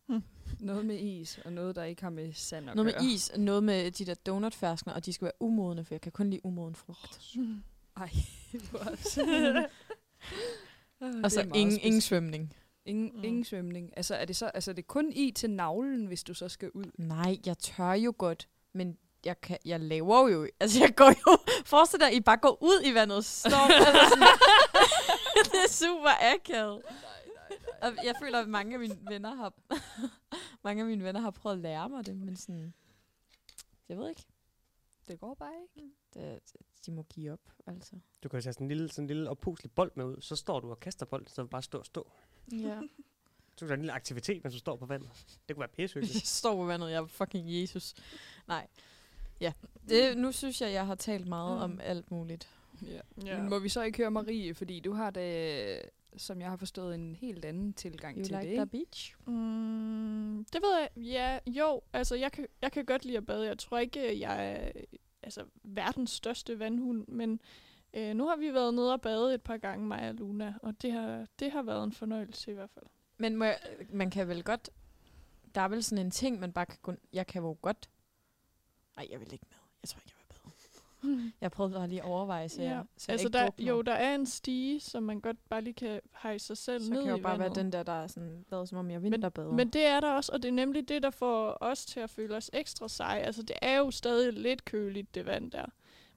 Noget med is, og noget, der ikke har med sand at Noget gøre. med is, og noget med de der donutferskner, og de skal være umodne, for jeg kan kun lide umoden frugt. (laughs) Ej, hvor også. (laughs) Og så ingen, ingen svømning. Ingen, Mm. ingen svømning. Altså er det så altså er det kun i til navlen, hvis du så skal ud? Nej, jeg tør jo godt, men jeg, kan, jeg laver jo... Altså, jeg går jo... (laughs) Forestil dig, at I bare går ud i vandet og står... altså sådan, (laughs) det er super akavet. Og jeg føler, at mange af mine venner har... (laughs) mange af mine venner har prøvet at lære mig det, men sådan... Jeg ved ikke. Det går bare ikke. Det, de må give op, altså. Du kan tage sådan en lille, sådan en lille oppuslig bold med ud, så står du og kaster bolden, så bare stå og stå. Ja. Så kan du have en lille aktivitet, mens du står på vandet. Det kunne være pissehyggeligt. Jeg står på vandet, jeg er fucking Jesus. Nej. Ja, det, nu synes jeg, jeg har talt meget Mm. om alt muligt. Ja. Ja. Men må vi så ikke høre Marie, fordi du har da, som jeg har forstået, en helt anden tilgang You til like det, the ikke? beach? Mm, det ved jeg. Ja, jo. Altså, jeg kan, jeg kan godt lide at bade. Jeg tror ikke, jeg er altså, verdens største vandhund, men øh, nu har vi været nede og bade et par gange, mig og Luna, og det har, det har været en fornøjelse i hvert fald. Men må jeg, man kan vel godt... Der er vel sådan en ting, man bare kan. Jeg kan jo godt... Nej, jeg vil ikke med. Jeg tror ikke, jeg vil bade. (laughs) Jeg prøvede bare lige at overveje, så, Ja. jeg, så altså, jeg der, drukner. jo, der er en stige, som man godt bare lige kan hejse sig selv så ned kan jeg i jo bare være vandet. den der, der er sådan, lavet som om jeg vinterbader. Men det er der også, og det er nemlig det, der får os til at føle os ekstra seje. Altså, det er jo stadig lidt køligt, det vand der.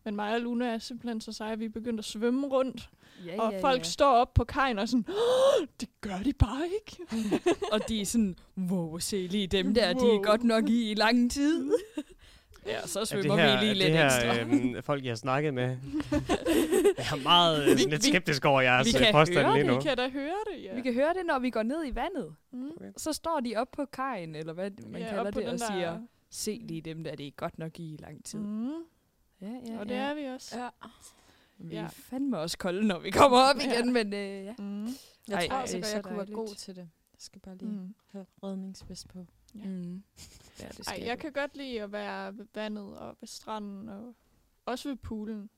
Men mig og Luna er simpelthen så seje, at vi er begyndt at svømme rundt. Ja, og folk står op på kajen og sådan, "Åh, det gør de bare ikke. (laughs) og de er sådan, wow, se lige dem der, de er Wow. godt nok i i lang tid. (laughs) ja, så Er svømmer det her, vi lige er lidt det her, ekstra. Øhm, folk, jeg har snakket med. (laughs) jeg er meget øh, Vi- lidt skeptisk over jeres øh, kan påstand høre lige det, nu. Vi kan da høre det, ja. Vi kan høre det, når vi går ned i vandet. Mm. Okay. Så står de op på kajen, eller hvad man Ja, kalder det, og der- siger, se lige dem der, det er godt nok i lang tid. Mm. Ja, ja, Og det er vi også. Ja. Vi Ja. er fandme også kolde, når vi kommer op Ja. igen, men øh, ja. Mm. Jeg Ej, tror ej, også, det at så jeg kunne være god til det. Jeg skal bare lige Mm. have redningsvest på. Ja. Mm. ja det Ej, jeg kan godt lide at være ved vandet og ved stranden og også ved poolen.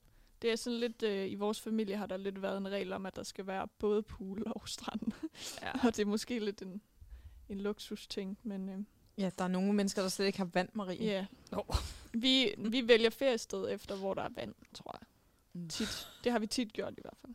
Det er sådan lidt, øh, i vores familie har der lidt været en regel om, at der skal være både pool og strand. Ja. (laughs) og det er måske lidt en, en luksus ting, men øh, Ja, der er nogle mennesker, der slet ikke har vand, Marie. ja. Nå. Vi, vi vælger feriested efter, hvor der er vand, tror jeg. Mm. Tit. Det har vi tit gjort i hvert fald.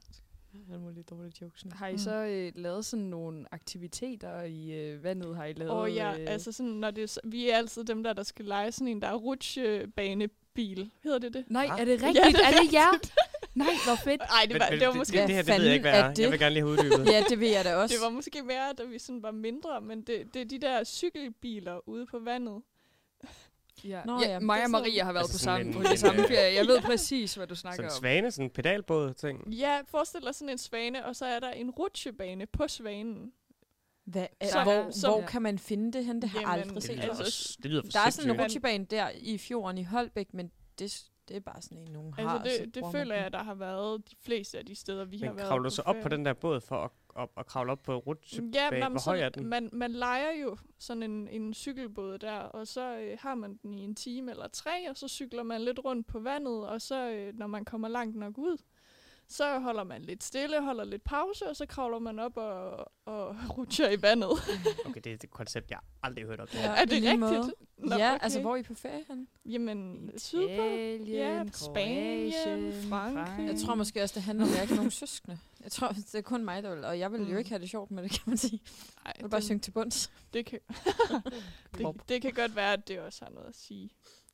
Det var lidt dårlige jokes nu. Har I Mm. så øh, lavet sådan nogle aktiviteter i øh, vandet? Har I lavet? Og ja, øh, altså sådan, når det er, vi er altid dem der, der skal lege sådan en, der er rutsjebanebil. Hedder det det? Nej, Ah. er det Ja, rigtigt? det er er det jer? (laughs) Nej, hvor fedt. Nej, det var, Men- det var men måske det, det her, det ved jeg ikke, hvad er det? Jeg vil gerne lige have uddybet. Ja, det ved jeg da også. Det var måske mere, da vi sådan var mindre, men det, det er de der cykelbiler ude på vandet. Ja. Nå, ja, ja, mig er og sådan- Maria har været Altså på, samme, på samme øh, ferie. Jeg ved (laughs) præcis, hvad du snakker Sådan en om. svane, sådan en pedalbåd ting. Ja, forestil dig sådan en svane, og så er der en rutsjebane på svanen. Hvad, Så- så, hvor, så- hvor Ja. kan man finde det hen? Det har jeg Jamen, aldrig Det set. lyder, altså, det lyder for Der er sådan en rutsjebane der i fjorden i Holbæk, men det, det er bare sådan en, nogen har. Altså så det, det føler jeg, der har været de fleste af de steder, vi har Men været kravler du så op på den der båd for at, at, at kravle op på rutsjebane? Ja, Hvor men høj er den? man, man leger jo sådan en, en cykelbåd der, og så øh, har man den i en time eller tre, og så cykler man lidt rundt på vandet, og så øh, når man kommer langt nok ud, så holder man lidt stille, holder lidt pause, og så kravler man op og, og (laughs) rutscher i vandet. (laughs) Okay, det er et koncept, jeg aldrig har hørt om. Ja, er det rigtigt? måde. Nå, ja, okay. altså hvor er I på ferie henne? Jamen, sydpå. Italien, Ja, Spanien, Frankrig. Jeg tror måske også, det handler om, at jeg ikke har nogen søskende. Jeg tror, det er kun mig, der vil, og jeg vil Mm. jo ikke have det sjovt med det, kan man sige. Ej, Jeg vil bare synge til bunds. det, kan, (laughs) det, det kan godt være, at det også har noget at sige.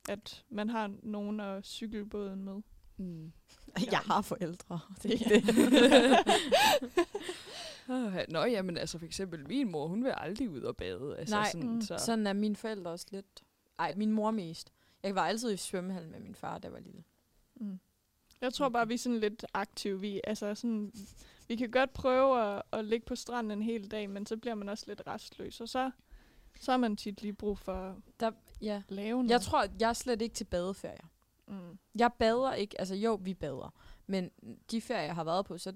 At man har nogen at cykelbåden med. Mm. (laughs) Jeg har forældre. Det er Ja. ikke det. (laughs) Nå, jamen altså for eksempel min mor, hun vil aldrig ud og bade. Altså, Nej, sådan, mm, så. Sådan er mine forældre også lidt. Ej, min mor mest. Jeg var altid i svømmehallen med min far, da jeg var lille. Mm. Jeg tror bare, vi er sådan lidt aktive. Vi, altså sådan, vi kan godt prøve at, at ligge på stranden en hel dag, men så bliver man også lidt restløs. Og så, så har man tit lige brug for at Der, ja. lave noget. Jeg tror, jeg er slet ikke til badeferier. Mm. Jeg bader ikke, altså jo, vi bader. Men de ferier, jeg har været på, så,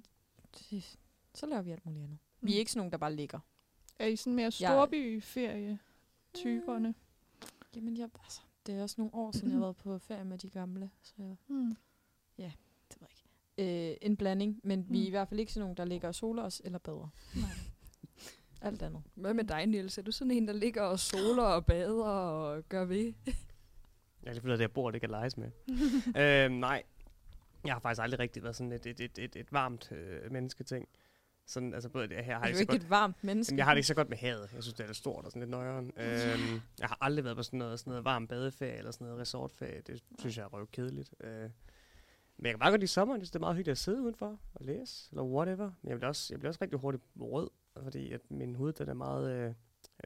så laver vi alt muligt andet. Vi er Mm. ikke sådan nogen, der bare ligger. Er I sådan mere storbyferie-typerne? Jamen, jeg, altså, det er også nogle år siden, jeg har været på ferie med de gamle. Så jeg, Mm. det ved jeg ikke. Øh, en blanding, men vi er Mm. i hvert fald ikke sådan nogen, der ligger og soler os eller bader. Nej. Alt andet. Hvad med dig, Niels? Er du sådan en, der ligger og soler og bader og gør ved? Jeg er lige fundet, at jeg bor, det kan leges med. (laughs) øhm, nej, jeg har faktisk aldrig rigtig været sådan et, et, et, et, et varmt øh, mennesketing. Sådan, altså både det her har Jeg er det jo så ikke godt. et varmt menneske. Jamen, jeg har det ikke så godt med havet. Jeg synes, det er lidt stort og sådan lidt nøjeren. (laughs) Øhm, jeg har aldrig været på sådan noget, sådan noget varm badeferie eller sådan noget resortferie. Det synes jeg er røv kedeligt. Øh, men jeg kan bare godt lide sommeren. Jeg synes, det er meget hyggeligt at sidde udenfor og læse, eller whatever. Men jeg bliver også, jeg bliver også rigtig hurtigt rød, fordi at min hud den er meget øh,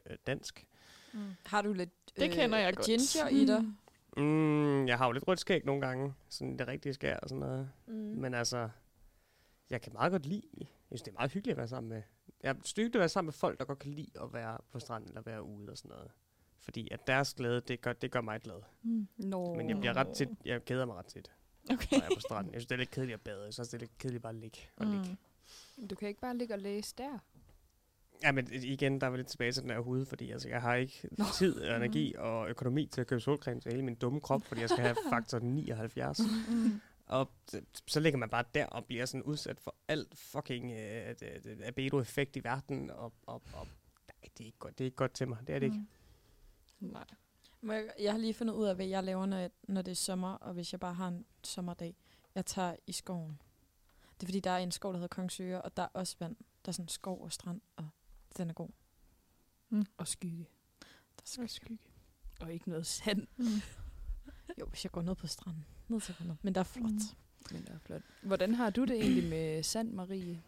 øh, dansk. Mm. Har du lidt Det kender jeg godt. ginger i (laughs) dig? Mm, jeg har jo lidt rødt skæg nogle gange. Sådan det rigtige skær og sådan noget. Mm. Men altså, jeg kan meget godt lide. Jeg synes, det er meget hyggeligt at være sammen med. Jeg er at være sammen med folk, der godt kan lide at være på stranden eller være ude og sådan noget. Fordi at deres glæde, det gør, det gør mig glad. Mm. Nå. Men jeg bliver ret tit, jeg keder mig ret tit. Okay. når jeg er på stranden. (laughs) Jeg synes, det er lidt kedeligt at bade. Jeg synes, det er lidt kedeligt bare at ligge og ligge. Mm. Du kan ikke bare ligge og læse der. Ja, men igen, der er vi lidt tilbage til den her hud, fordi altså, jeg har ikke Nå. tid, energi og økonomi til at købe solcreme til hele min dumme krop, fordi jeg skal have (laughs) faktor 79. Mm. Og så- ligger man bare der og bliver sådan udsat for alt fucking øh, albedo-effekt i verden, og, og, og nej, det er, ikke godt, det er ikke godt til mig. Det er det ikke. Mm. Nej. Må Jeg, har lige fundet ud af, hvad jeg laver, når, jeg, når det er sommer, og hvis jeg bare har en sommerdag. Jeg tager i skoven. Det er fordi, der er en skov, der hedder Kongsøre, og der er også vand. Der er sådan skov og strand, og den er god. Og skygge. Der skal Og skygge. Og ikke noget sand. Mm. Jo, hvis jeg går ned på stranden. Ned til vandet. Men der er flot. Mm. Men det er flot. Hvordan har du det egentlig med sand, Marie?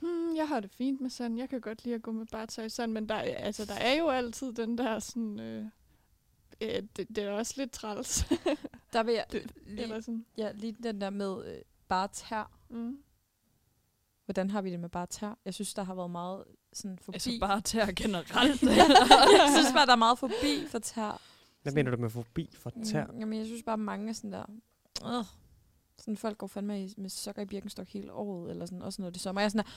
Hmm, jeg har det fint med sand. Jeg kan godt lide at gå med bare i sand, men der, er- altså, der er jo altid den der sådan... Øh, øh, det, det er også lidt træls. (laughs) Der vil jeg Det- lige, sådan. ja, lige den der med øh, bare tær. Mm. Hvordan har vi det med bare tær? Jeg synes, der har været meget sådan forbi. Altså bare at generelt. (laughs) jeg synes bare, der er meget forbi for tær. Hvad mener du med fobi for tær? Mm, jamen, jeg synes bare, mange er sådan der... Øh, sådan folk går fandme i, med sokker i Birkenstock hele året, eller sådan, også når det er sommer. Jeg er sådan der...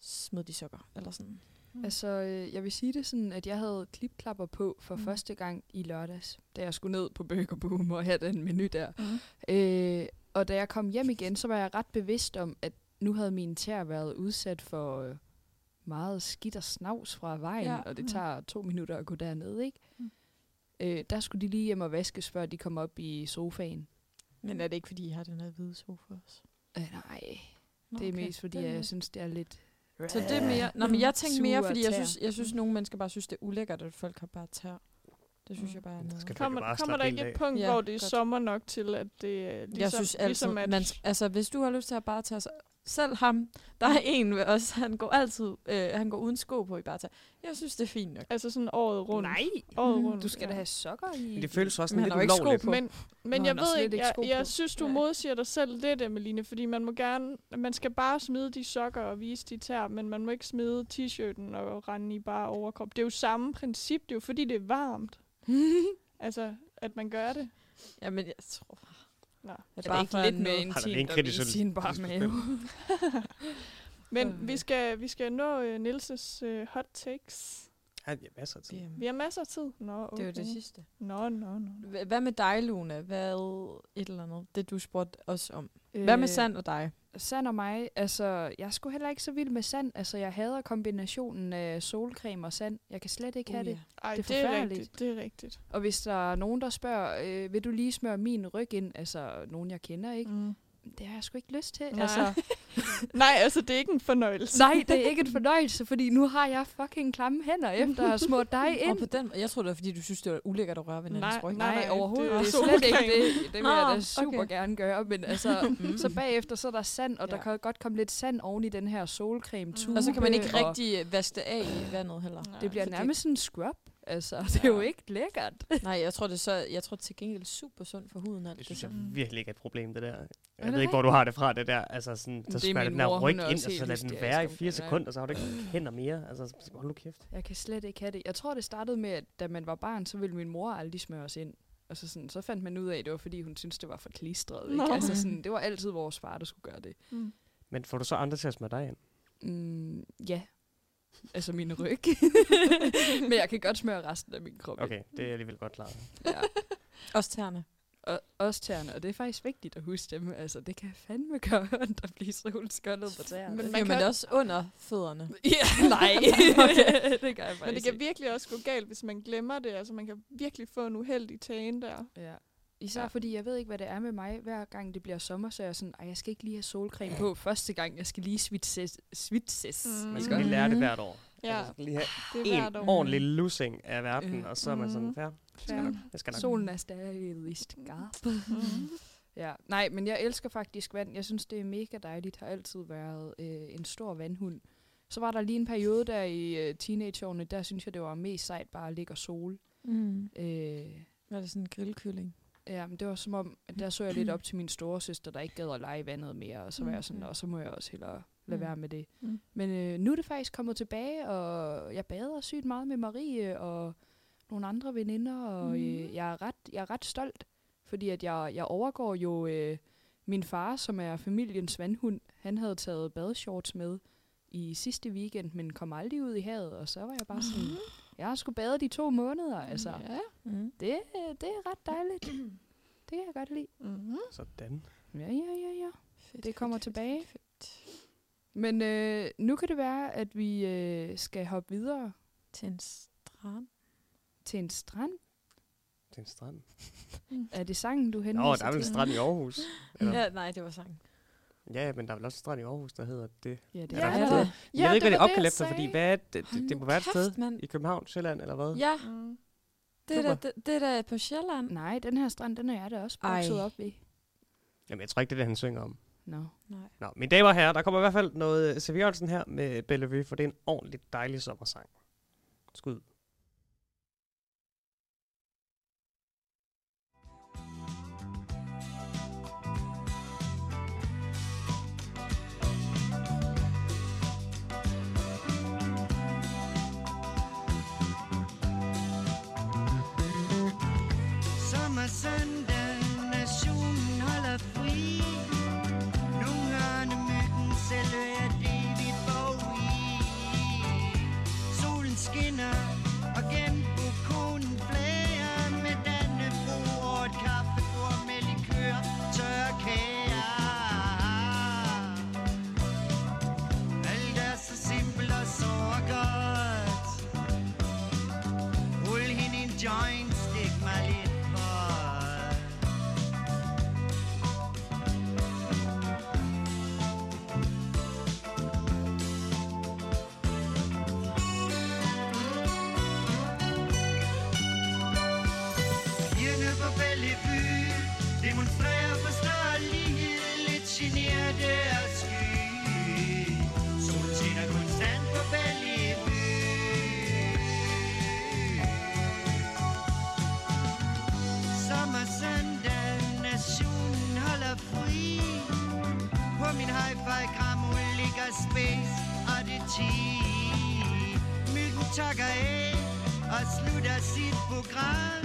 Smid de sokker, eller sådan. Altså, øh, jeg vil sige det sådan, at jeg havde klipklapper på for Mm. mm. første gang i lørdags, da jeg skulle ned på Burger Boom og have den menu der. Mm. Øh, og da jeg kom hjem igen, så var jeg ret bevidst om, at nu havde mine tæer været udsat for øh, meget skidt og snavs fra vejen, Ja. og det Mm. tager to minutter at gå derned, ikke? Mm. Øh, der skulle de lige hjem og vaskes, før de kom op i sofaen. Men er det ikke, fordi I har den her hvide sofa også? Øh, nej, Nå, det er okay. mest fordi, er- jeg synes, det er lidt... Så det er mere... Nå, men jeg tænkte mere, fordi jeg synes, jeg synes, nogle mennesker bare synes, det er ulækkert, at folk har bare tær. Det synes Mm. jeg bare er noget. skal Kommer, bare kommer der ikke et af. punkt, Ja, hvor det er godt. sommer nok til, at det er ligesom, jeg synes altid, ligesom at, man, altså hvis du har lyst til at bare tage sig, selv ham, der er en ved os, han går altid, øh, han går uden sko på i bare Jeg synes, det er fint nok. altså sådan året rundt. Nej, Året Mm. rundt. du skal da have sokker i. Men det føles også Men sådan han lidt ikke sko ulovligt. på. Men, men Nå, jeg ved ikke, jeg, jeg synes, du Nej. modsiger dig selv lidt, Emeline, fordi man må gerne, man skal bare smide de sokker og vise de tær, men man må ikke smide t-shirten og rende i bare overkrop. Det er jo samme princip, det er jo fordi, det er varmt. (laughs) Altså, at man gør det. Ja, men jeg tror... Nå. Er Er det ikke lidt mere intimt at kritisk vise sin bare mave? (laughs) (laughs) Men Øh. vi skal, vi skal nå uh, Nilses uh, hot takes. Ja, det er masser af tid. Det, Vi har masser af tid. Nå, okay. det er jo det sidste. Nå, nå, nå. Hva- Hvad med dig, Luna? Hvad et eller andet? Det, du spurgte os om. Hvad med Sand og dig? Sand og mig, altså, jeg sgu heller ikke så vild med sand. Altså, jeg hader kombinationen af solcreme og sand. Jeg kan slet ikke have det. Ej, Det er det er forfærdeligt. rigtigt. Det er rigtigt. Og hvis der er nogen, der spørger, øh, vil du lige smøre min ryg ind? Altså, nogen jeg kender, ikke? Mm. Det har jeg sgu ikke lyst til. Nej. Altså, (laughs) Nej, altså, det er ikke en fornøjelse. nej, det er ikke en (laughs) fornøjelse, fordi nu har jeg fucking klamme hænder efter at smurt dig Og ind. på den, jeg tror det var, fordi du synes, det var ulækkert at røre ved Nej, ryg. nej. Nej, overhovedet. det er Det er slet ikke det. Det vil jeg da super okay. gerne gøre. Men altså, så bagefter, så er der sand, og der Ja. kan godt komme lidt sand oven i den her solcreme tube. Og så kan man ikke og rigtig vaske det af i vandet heller. Nej, Det bliver nærmest sådan en scrub. Altså, det er jo ikke lækkert. Nej, jeg tror det er så, jeg tror til gengæld super sundt for huden. Alt Det det, synes jeg sådan. virkelig ikke er et problem, det der. Jeg det ved ikke, hvor du har det fra, det der. Altså sådan, så Det er min den der ryg ind, og så helt lad den være i fire det. sekunder, så har du ikke hænder mere. Altså, hold nu kæft. Jeg kan slet ikke have det. Jeg tror, det startede med, at da man var barn, så ville min mor aldrig smøre os ind. Og så, sådan, så fandt man ud af, at det var, fordi hun syntes, det var for klistret. Ikke? Altså, sådan, det var altid vores far, der skulle gøre det. Mm. Men får du så andre til at smøre dig ind? Mm, ja. Altså min ryg. (laughs) Men jeg kan godt smøre resten af min krop. Okay, det er alligevel godt klaret. Ja. Også tæerne. Og også tæerne, og det er faktisk vigtigt at huske dem. Altså, det kan fandme gøre ondt at blive solskålet på tæerne. Men Men man jo, kan- men også under fødderne. Ja, nej. (laughs) Okay. det gør jeg Men faktisk det kan virkelig også gå galt, hvis man glemmer det. Altså, man kan virkelig få en uheldig tagen der. Ja. Især Ja. fordi jeg ved ikke, hvad det er med mig. Hver gang det bliver sommer, så er jeg sådan, Ej, jeg skal ikke lige have solcreme på første gang. Jeg skal lige svitses. svitses. Mm. Man Ikke skal lige lære det hvert år. Ja, Altså, lige have det er en hvert år. ordentlig lussing af verden, Mm. og så er man sådan, Mhm. fair. Ja. Jeg skal nok. Solen er stadig skarp. Mm. (laughs) Ja, nej, men jeg elsker faktisk vand. Jeg synes, det er mega dejligt. Har altid været øh, en stor vandhund. Så var der lige en periode der i øh, teenageårene, der synes jeg, det var mest sejt bare at ligge og sole. Mm. Øh, Var det sådan en grillkylling? Ja, men det var som om, at der så jeg lidt (clears throat) op til min store søster, der ikke gad at lege i vandet mere. Og så var jeg sådan, Mm. og så må jeg også hellere lade Mm. være med det. Mm. Men øh, nu er det faktisk kommet tilbage, og jeg bader sygt meget med Marie og nogle andre veninder, og Mm. øh, jeg, er ret, jeg er ret stolt. Fordi at jeg, jeg overgår jo øh, min far, som er familiens vandhund. Han havde taget badeshorts med i sidste weekend, men kom aldrig ud i havet. Og så var jeg bare sådan, jeg har sgu badet i to måneder. Altså, Ja. Mm. det, det er ret dejligt. (clears throat) Det kan jeg godt lide. Mm-hmm. Sådan. Ja, ja, ja, ja. Fedt, Det kommer fedt, tilbage. Fedt, fedt. Men øh, nu kan det være, at vi øh, skal hoppe videre Til en strand. til en strand. Er en strand. Er det sangen, du henviser Nå, der er vel en til? strand i Aarhus. (laughs) Eller? Ja, nej, det var sang. Ja, men der er vel også en strand i Aarhus, der hedder det. Ja, det Er er der det? Jeg ved ikke, hvad det er opkaldt efter, fordi hvad er det, det, det, må være et sted mand. i København, Sjælland, eller hvad? Ja, Mm. det er, da, det, det er da på Sjælland. Nej, den her strand, den er jeg da også vokset op i. Jamen, jeg tror ikke, det er det, han synger om. Nå. Nej. Nå, mine damer og herrer, der kommer i hvert fald noget C.V. Jørgensen her med Bellevue, for det er en ordentlig dejlig sommersang. Skud. Parti. Myggen takker af og slutter sit program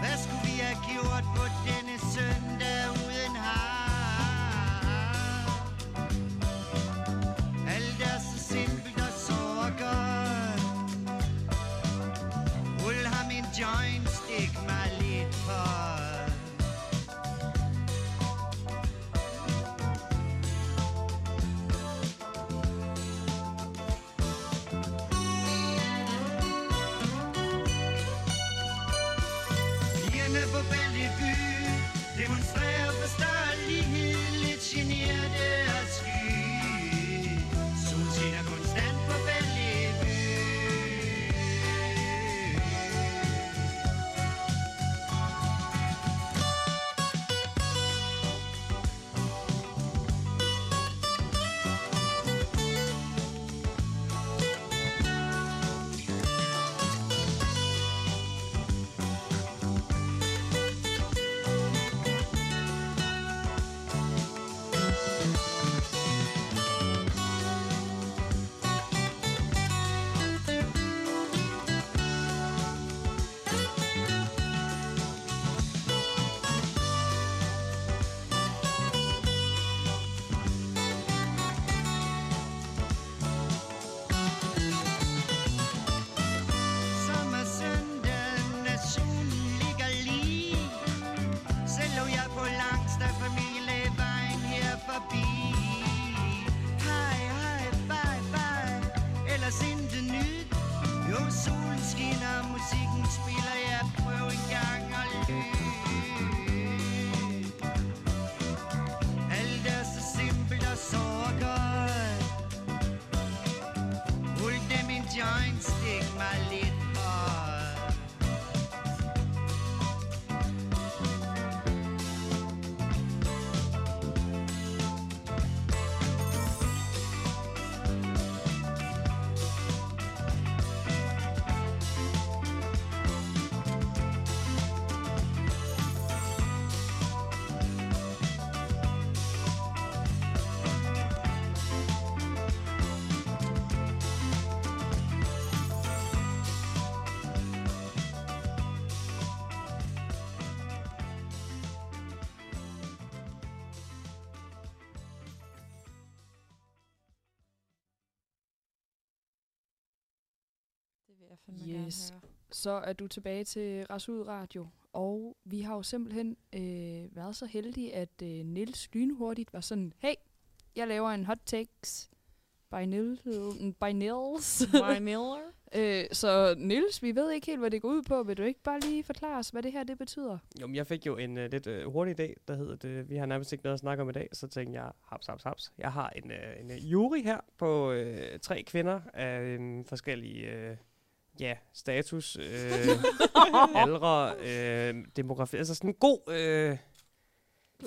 hvad skulle vi have gjort på denne søndag. Jeg fandme Yes. gerne høre. Så er du tilbage til Rasud Radio. Og vi har jo simpelthen øh, været så heldige, at øh, Nils lynhurtigt var sådan, hey, jeg laver en hot takes by, Nils, by Nils. By Miller. (laughs) øh, så Nils, vi ved ikke helt, hvad det går ud på. Vil du ikke bare lige forklare os, hvad det her det betyder? Jo, men jeg fik jo en uh, lidt uh, hurtig idé, der hedder det, vi har nærmest ikke noget at snakke om i dag, så tænkte jeg, haps, haps, haps. Jeg har en, uh, en uh, jury her på uh, tre kvinder af um, forskellige, uh, ja, status, uh, (laughs) aldre, uh, demografi, altså sådan en god, uh,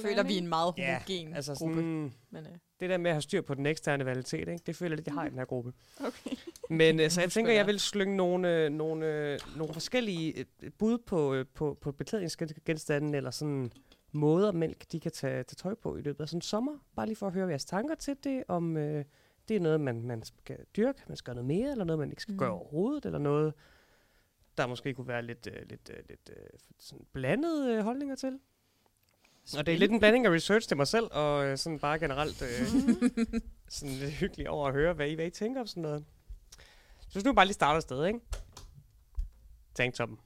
Føler vi en meget Ja, homogen altså gruppe. sådan, Men, øh, det der med at have styr på den eksterne validitet, ikke? det føler jeg lidt, jeg har i den her gruppe. Okay. Men øh, så jeg (laughs) tænker, jeg jeg. vil slynge nogle, øh, nogle, øh, nogle forskellige øh, bud på, øh, på, på beklædningsgenstande, eller sådan måder, mælk de kan tage, tage tøj på i løbet af sådan en sommer. Bare lige for at høre jeres tanker til det, om øh, det er noget, man, man skal dyrke, man skal gøre noget mere, eller noget, man ikke skal mm. gøre overhovedet, eller noget, der måske kunne være lidt, øh, lidt, øh, lidt øh, sådan blandede øh, holdninger til. Og det er lidt en blanding af research til mig selv, og øh, sådan bare generelt øh, (laughs) sådan lidt hyggeligt over at høre, hvad I, hvad I tænker om sådan noget. Så hvis nu bare lige starter et sted, ikke? Tanktoppen.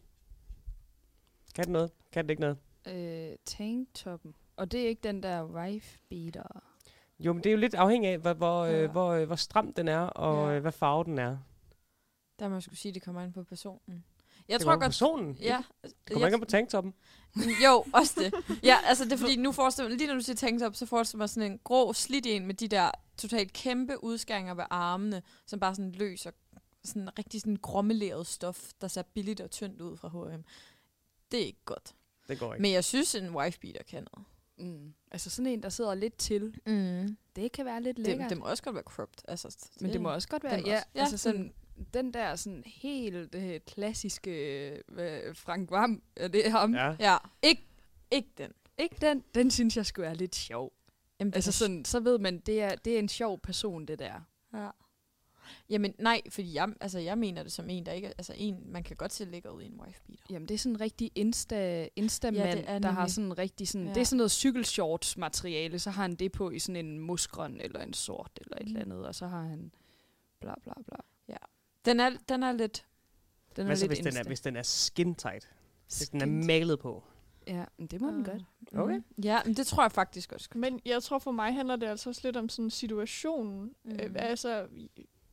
Kan det noget? Kan det ikke noget? Øh, tanktoppen. Og det er ikke den der wife beater. Jo, men det er jo lidt afhængig af, hvor, hvor, Ja. øh, hvor, øh, hvor stram den er, og Ja. øh, hvad farve den er. der må jeg skulle sige, at det kommer an på personen. Jeg det tror godt... personen. Ja, Det kommer ikke an på tanktoppen. (laughs) Jo, også det. Ja, altså det er fordi, nu forestiller lige når du siger tanktop, så forestiller jeg mig sådan en grå slidt en med de der totalt kæmpe udskæringer ved armene, som bare sådan løser sådan rigtig sådan grommeleret stof, der ser billigt og tyndt ud fra H&M. Det er ikke godt. Det går ikke. Men jeg synes, en wife beater kan noget. Mm. Altså sådan en, der sidder lidt til. Mm. Det kan være lidt Det, lækkert. det må også godt være cropped. Altså, Men det må også godt være, ja, også- ja, altså sådan, den- den der sådan helt øh, klassiske øh, Frank Vam, er det er ham? Ja. Ja, ikke, ikke den. Ikke den, den synes jeg skulle være lidt sjov. Jamen, Altså sådan, så ved man, det er, det er en sjov person, det der. Ja. Jamen nej, fordi jeg, altså, jeg mener det som en, der ikke er, altså en, man kan godt se ligger ud i en wife beater. Jamen, det er sådan en rigtig Insta, Insta-mand, Ja, er der har sådan rigtig sådan, Ja. det er sådan noget cykelshorts-materiale, så har han det på i sådan en musgrøn eller en sort eller et Mm. eller andet, og så har han bla bla bla. Den er, den er lidt, Den Hvad så, lidt hvis den, er, hvis den er skin tight? Hvis den er Skin- malet på? Ja, men det må den Ah. godt. Okay. Mm. Ja, men det tror jeg faktisk også. Men jeg tror for mig handler det altså også lidt om sådan situationen. Mm. Øh, altså,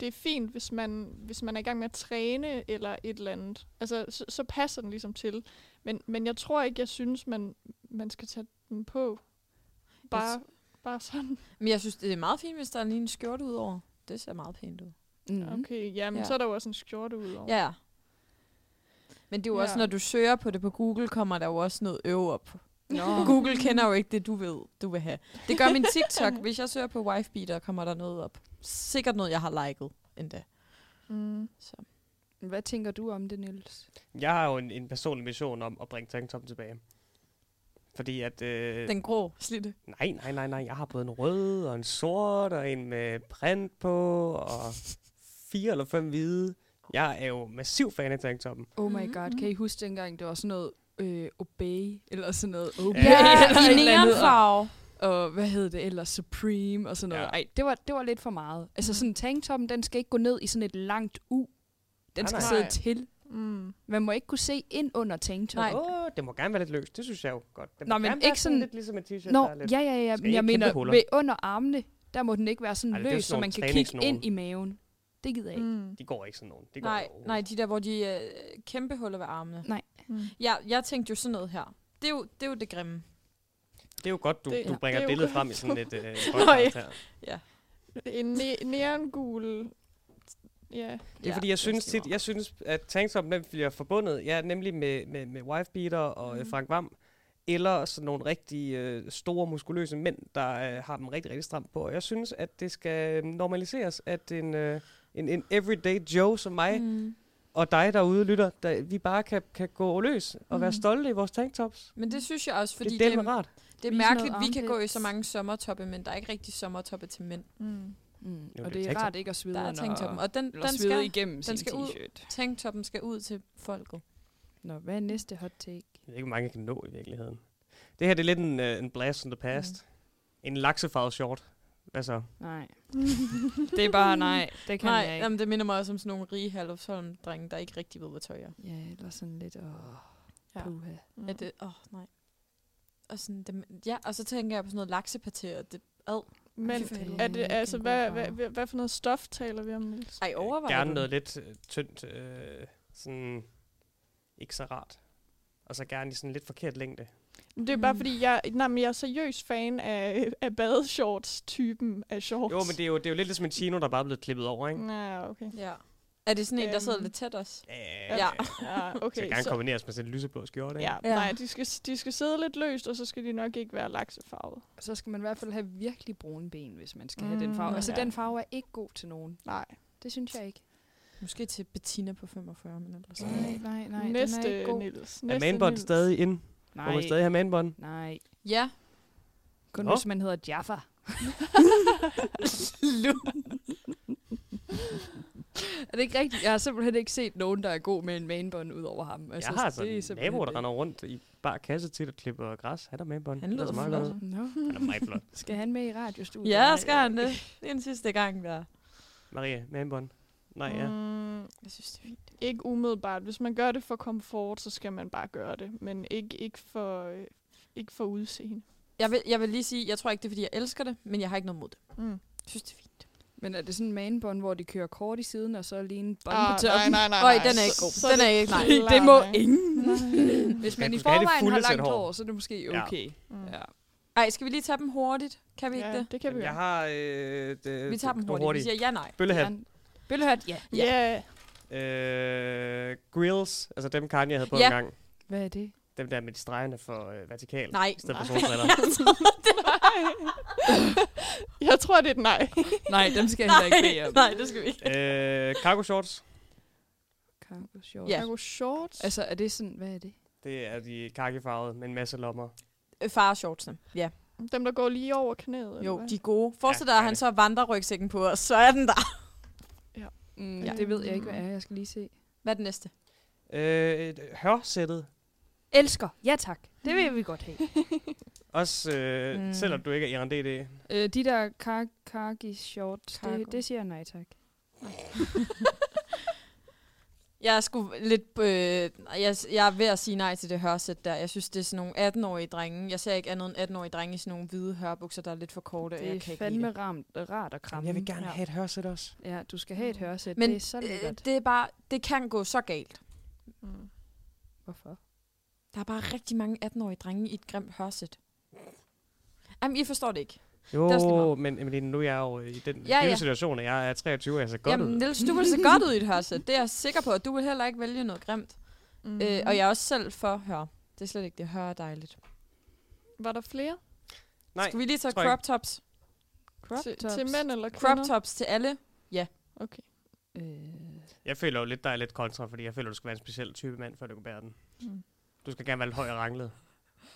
det er fint, hvis man, hvis man er i gang med at træne eller et eller andet. Altså, så, så passer den ligesom til. Men, men jeg tror ikke, jeg synes, man, man skal tage den på. Bare, bare sådan. Men jeg synes, det er meget fint, hvis der er lige en skjorte ud over. Det ser meget pænt ud. Mm. Okay, ja, men Ja. så er der jo også en skjorte ud over. Ja. Men det er jo ja. også, når du søger på det på Google, kommer der jo også noget øve op. Nå. (laughs) Google kender jo ikke det, du ved, du vil have. Det gør min TikTok. Hvis jeg søger på wife beater, kommer der noget op. Sikkert noget, jeg har liket endda. Mm. Så. Hvad tænker du om det, Niels? Jeg har jo en, en personlig mission om at bringe tanktoppen tilbage. Fordi at... Øh, Den grå slitte. Nej, nej, nej, nej. Jeg har både en rød og en sort og en med print på og fire eller fem hvide. Jeg er jo massiv fan af tanktoppen. Oh my Mhm, god, mhm. kan I huske dengang, det var sådan noget øh, Obey, eller sådan noget Obey, Ja, eller i neonfarve. Og, hvad hed det ellers, Supreme og sådan noget. Ja. Ej, det var, det var lidt for meget. Altså sådan tanktoppen, den skal ikke gå ned i sådan et langt U. Den Nej, skal nej. sidde til. Mm. Man må ikke kunne se ind under tanktoppen. Nej. Åh, oh, det må gerne være lidt løst. Det synes jeg jo godt. Det Nå, må men gerne være ikke sådan- lidt ligesom en t-shirt, Nå, der er lidt... ja, ja, ja, Skal men jeg mener, huller. ved under armene, der må den ikke være sådan Ej, det løs, sådan så man kan kigge ind i maven. Det gider jeg ikke. Mm. De går ikke sådan nogen. De går Nej, nej, de der, hvor de øh, kæmpe huller ved armene. Nej. Mm. Ja, jeg tænkte jo sådan noget her. Det er jo det, er jo det grimme. Det er jo godt, du, Det- du ja, bringer det er jo billedet frem i sådan et øh, Nå, podcast her. En ne- neongul... Ja. Det er fordi, jeg synes tit, jeg synes, at tanktoppen den bliver forbundet, ja, nemlig med, med, med wifebeater og mm. Frank Vam, eller sådan nogle rigtig øh, store, muskuløse mænd, der øh, har dem rigtig, rigtig stramt på. Og jeg synes, at det skal normaliseres, at en, øh, en, en everyday Joe som mig, mm. Og dig derude lytter, der, vi bare kan, kan gå løs og mm. være Mhm. stolte i vores tanktops. Men det synes jeg også, fordi det det, er rart. Det er mærkeligt, vi kan gå i så mange sommertoppe, men der er ikke rigtig sommertoppe til mænd. Mm. Mm. Jo, og det er det er rart ikke at svede Der er under- tanktoppen, og den, den skal, igennem sin skal ud. tanktoppen skal ud til folket. Nå, hvad er næste hot take? Jeg ved ikke, hvor mange kan nå i virkeligheden. Det her det er lidt en, uh, en blast from the past. Mm. En laksefarvet short. Hvad så? Nej. (laughs) det er bare nej. Det kan Nej, jeg ikke. jamen, det minder mig også om sådan nogle rige Herlufsholm-drenge, der ikke rigtig ved, hvad tøj er. Ja, eller sådan lidt, åh, Ja. puha. Ja, det, åh, nej. Og, sådan, det, ja, og så tænker jeg på sådan noget laksepaté, og det, ad. Men er det, altså, hvad, hvad, hvad, hvad for noget stof taler vi om, Niels? Ej, overvejer Gerne noget lidt øh, tyndt, øh, sådan ikke så rart. Og så gerne i sådan lidt forkert længde. Men Det er bare Mm. fordi, jeg, nej, men jeg er seriøs fan af, af badeshorts-typen af shorts. Jo, men det er jo, det er jo lidt ligesom en chino, der bare er blevet klippet over, ikke? Ja, okay. Ja. Er det sådan en, der sidder Øhm, lidt tæt også? Ja, Ja. Ja, Okay, okay. så gerne så, kombineres med sådan en lyseblå skjorte, ikke? ja, Ja. nej, de skal, de skal sidde lidt løst, og så skal de nok ikke være laksefarvet. Så skal man i hvert fald have virkelig brune ben, hvis man skal have den Mm, farve. Altså, ja. den farve er ikke god til nogen. Nej. Det synes jeg ikke. Måske til Bettina på 45, men ellers. Nej, nej, nej. Næste, den er ikke god. Niels. Er Næste manbånd Niels. stadig ind? Må Nej, man stadig have manbånd? nej. Ja. Kun Nå. hvis man hedder Jaffa. (laughs) (laughs) er det ikke rigtigt? Jeg har simpelthen ikke set nogen, der er god med en manbånd ud over ham. Altså, jeg har altså det er en nabo, der render rundt i bare kasse til at klippe græs. Han er manbånd. Han Det er lyder så meget flot. godt. Nå. Han er meget flot. Skal han med i radiostudiet? Ja, skal han det? Det er den sidste gang, der. Maria, manbånd. Nej, ja. Mm, Jeg synes, det er fint. ikke umiddelbart. Hvis man gør det for komfort, så skal man bare gøre det. Men ikke, ikke, for, ikke for udseende. Jeg vil, jeg vil lige sige, jeg tror ikke, det er, fordi jeg elsker det, men jeg har ikke noget mod det. Mm. Jeg synes, det er fint. Men er det sådan en manbånd, hvor de kører kort i siden, og så lige en bånd Ah, på toppen? nej, nej, Øj, nej. den er ikke god. så Den det er ikke, nej. det må ingen. Hvis man i forvejen har langt hår. så er det måske Ja. okay. Mm. Ja. Ej, skal vi lige tage dem hurtigt? Kan vi ikke Ja, det? det kan vi jeg jo. har... Øh, det, Vi tager dem var hurtigt. Vi siger ja, nej. Bøllehat. Ja. Bøllehat, ja. Ja. Øh, grills, altså dem Kanye havde på Ja. en gang. Hvad er det? Dem der med de stregerne for øh, vertikal. Nej. I stedet for Nej. solbriller. (laughs) (laughs) Jeg tror, det er et nej. (laughs) Nej, dem skal jeg heller ikke bede om. nej, det skal vi ikke. øh, cargo shorts. Cargo shorts. Ja. Cargo shorts. Altså, er det sådan, hvad er det? Det er de kakifarvede med en masse lommer. Øh, Farshortsene. Ja. Dem, der går lige over knæet. eller Jo, hvad? de er gode. Forestil dig, Ja, at det er han det. så vandrer rygsækken på os, så er den der. Mm, Ja. ja. Det ved jeg ikke, hvad er. Jeg skal lige se. Hvad er det næste? Øh, et hørsættet. Elsker. Ja tak. Det vil vi godt have. (laughs) Også øh, Mm. mm. selvom du ikke er IRNDD. øh, de der kar kaki shorts, Cargo. det, det siger jeg nej tak. (laughs) Jeg er sgu lidt... Øh, jeg, jeg er ved at sige nej til det hørsæt der. Jeg synes, det er sådan nogle 18-årige drenge. Jeg ser ikke andet end 18-årige drenge i sådan nogle hvide hørbukser, der er lidt for korte. og Det jeg er kan ikke fandme det. ramt, rart og kramme. Jeg vil gerne ja. have et hørsæt også. Ja, du skal have et hørsæt. Men det er så øh, lækkert. det er bare... Det kan gå så galt. Mm. Hvorfor? Der er bare rigtig mange 18-årige drenge i et grimt hørsæt. Jamen, I forstår det ikke. Jo, er men Emeline, nu er jeg jo i den Ja, ja, ja. situation, at jeg er 23, og jeg ser godt Jamen, ud. Niels, du vil se godt ud i et hørsæt. Det er jeg sikker på, at du vil heller ikke vælge noget grimt. Mm. Øh, og jeg er også selv for hør. Det er slet ikke det. Hør er dejligt. Var der flere? Nej, Skal vi lige tage crop tops? Crop til, tops. til mænd eller kvinder? Crop tops til alle. Okay. Øh, jeg føler jo lidt, der er lidt kontra, fordi jeg føler, du skal være en speciel type mand, før du kan bære den. Mm. Du skal gerne være lidt høj og ranglet.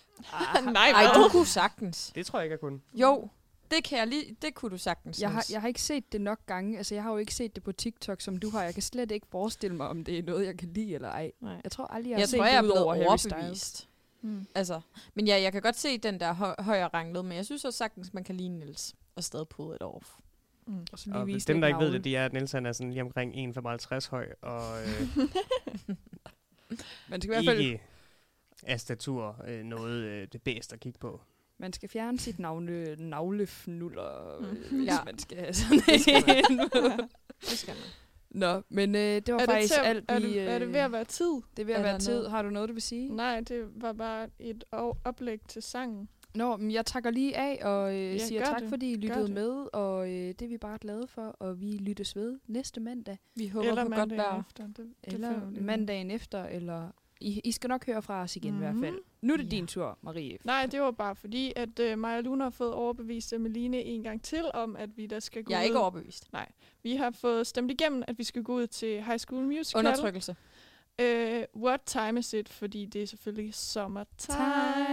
(laughs) Nej, Ej, du kunne sagtens. Det tror jeg ikke, jeg kunne. Jo, det kan jeg lige. Det kunne du sagtens. jeg, har, jeg har ikke set det nok gange. Altså, jeg har jo ikke set det på TikTok, som du har. Jeg kan slet ikke forestille mig, om det er noget, jeg kan lide eller ej. Nej. Jeg tror aldrig, jeg, Jeg, har set tror, jeg er det ud blevet over Harry Styles. overbevist. Mm. Altså, men ja, jeg kan godt se den der hø- højere ranglet, men jeg synes også sagtens, man kan lide Niels og stadig pude et off. Mm. Og så lige Og vise dem, lidt der ikke ved navle. det, de er, at Niels han er sådan lige omkring 1,55 høj, og øh, (laughs) Man skal i hvert fald ikke af statur øh, noget øh, det bedste at kigge på. man skal fjerne sit navne, navlefnuller, Mm. øh, hvis Ja. man skal have sådan en. Det skal man. Nå, men øh, det var Er det, faktisk til, at- alt, er, vi... det, er det ved at være tid? det er ved at er være tid. noget? Har du noget, du vil sige? Nej, det var bare et oplæg til sangen. Nå, men jeg takker lige af og øh, Ja, siger tak, det. fordi I lyttede det. med. Og øh, det er vi bare glade for, og vi lyttes ved næste mandag. Vi håber Eller på godt vejr. efter. Det, det Eller mandagen efter, eller... I, I skal nok høre fra os igen mm-hmm. i Mhm. hvert fald. Nu er det Ja. din tur, Marie. Nej, det var bare fordi, at øh, Maja Luna har fået overbevist Emeline en gang til om, at vi der skal gå Jeg er ud. ikke overbevist. Vi har fået stemt igennem, at vi skal gå ud til High School Musical. Undertrykkelse. Øh, what time is it? Fordi det er selvfølgelig summertime. Time.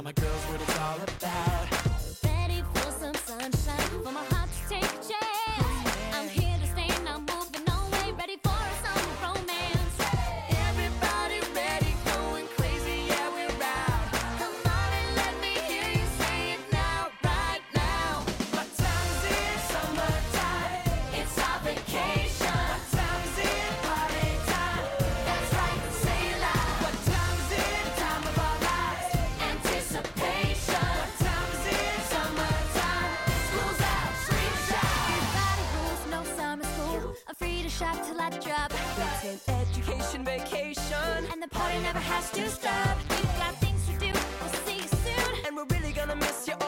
Now my girls with a shop till I drop. It's an education vacation, and the party never has to stop. We've got things to do. We'll see you soon, and we're really gonna miss you.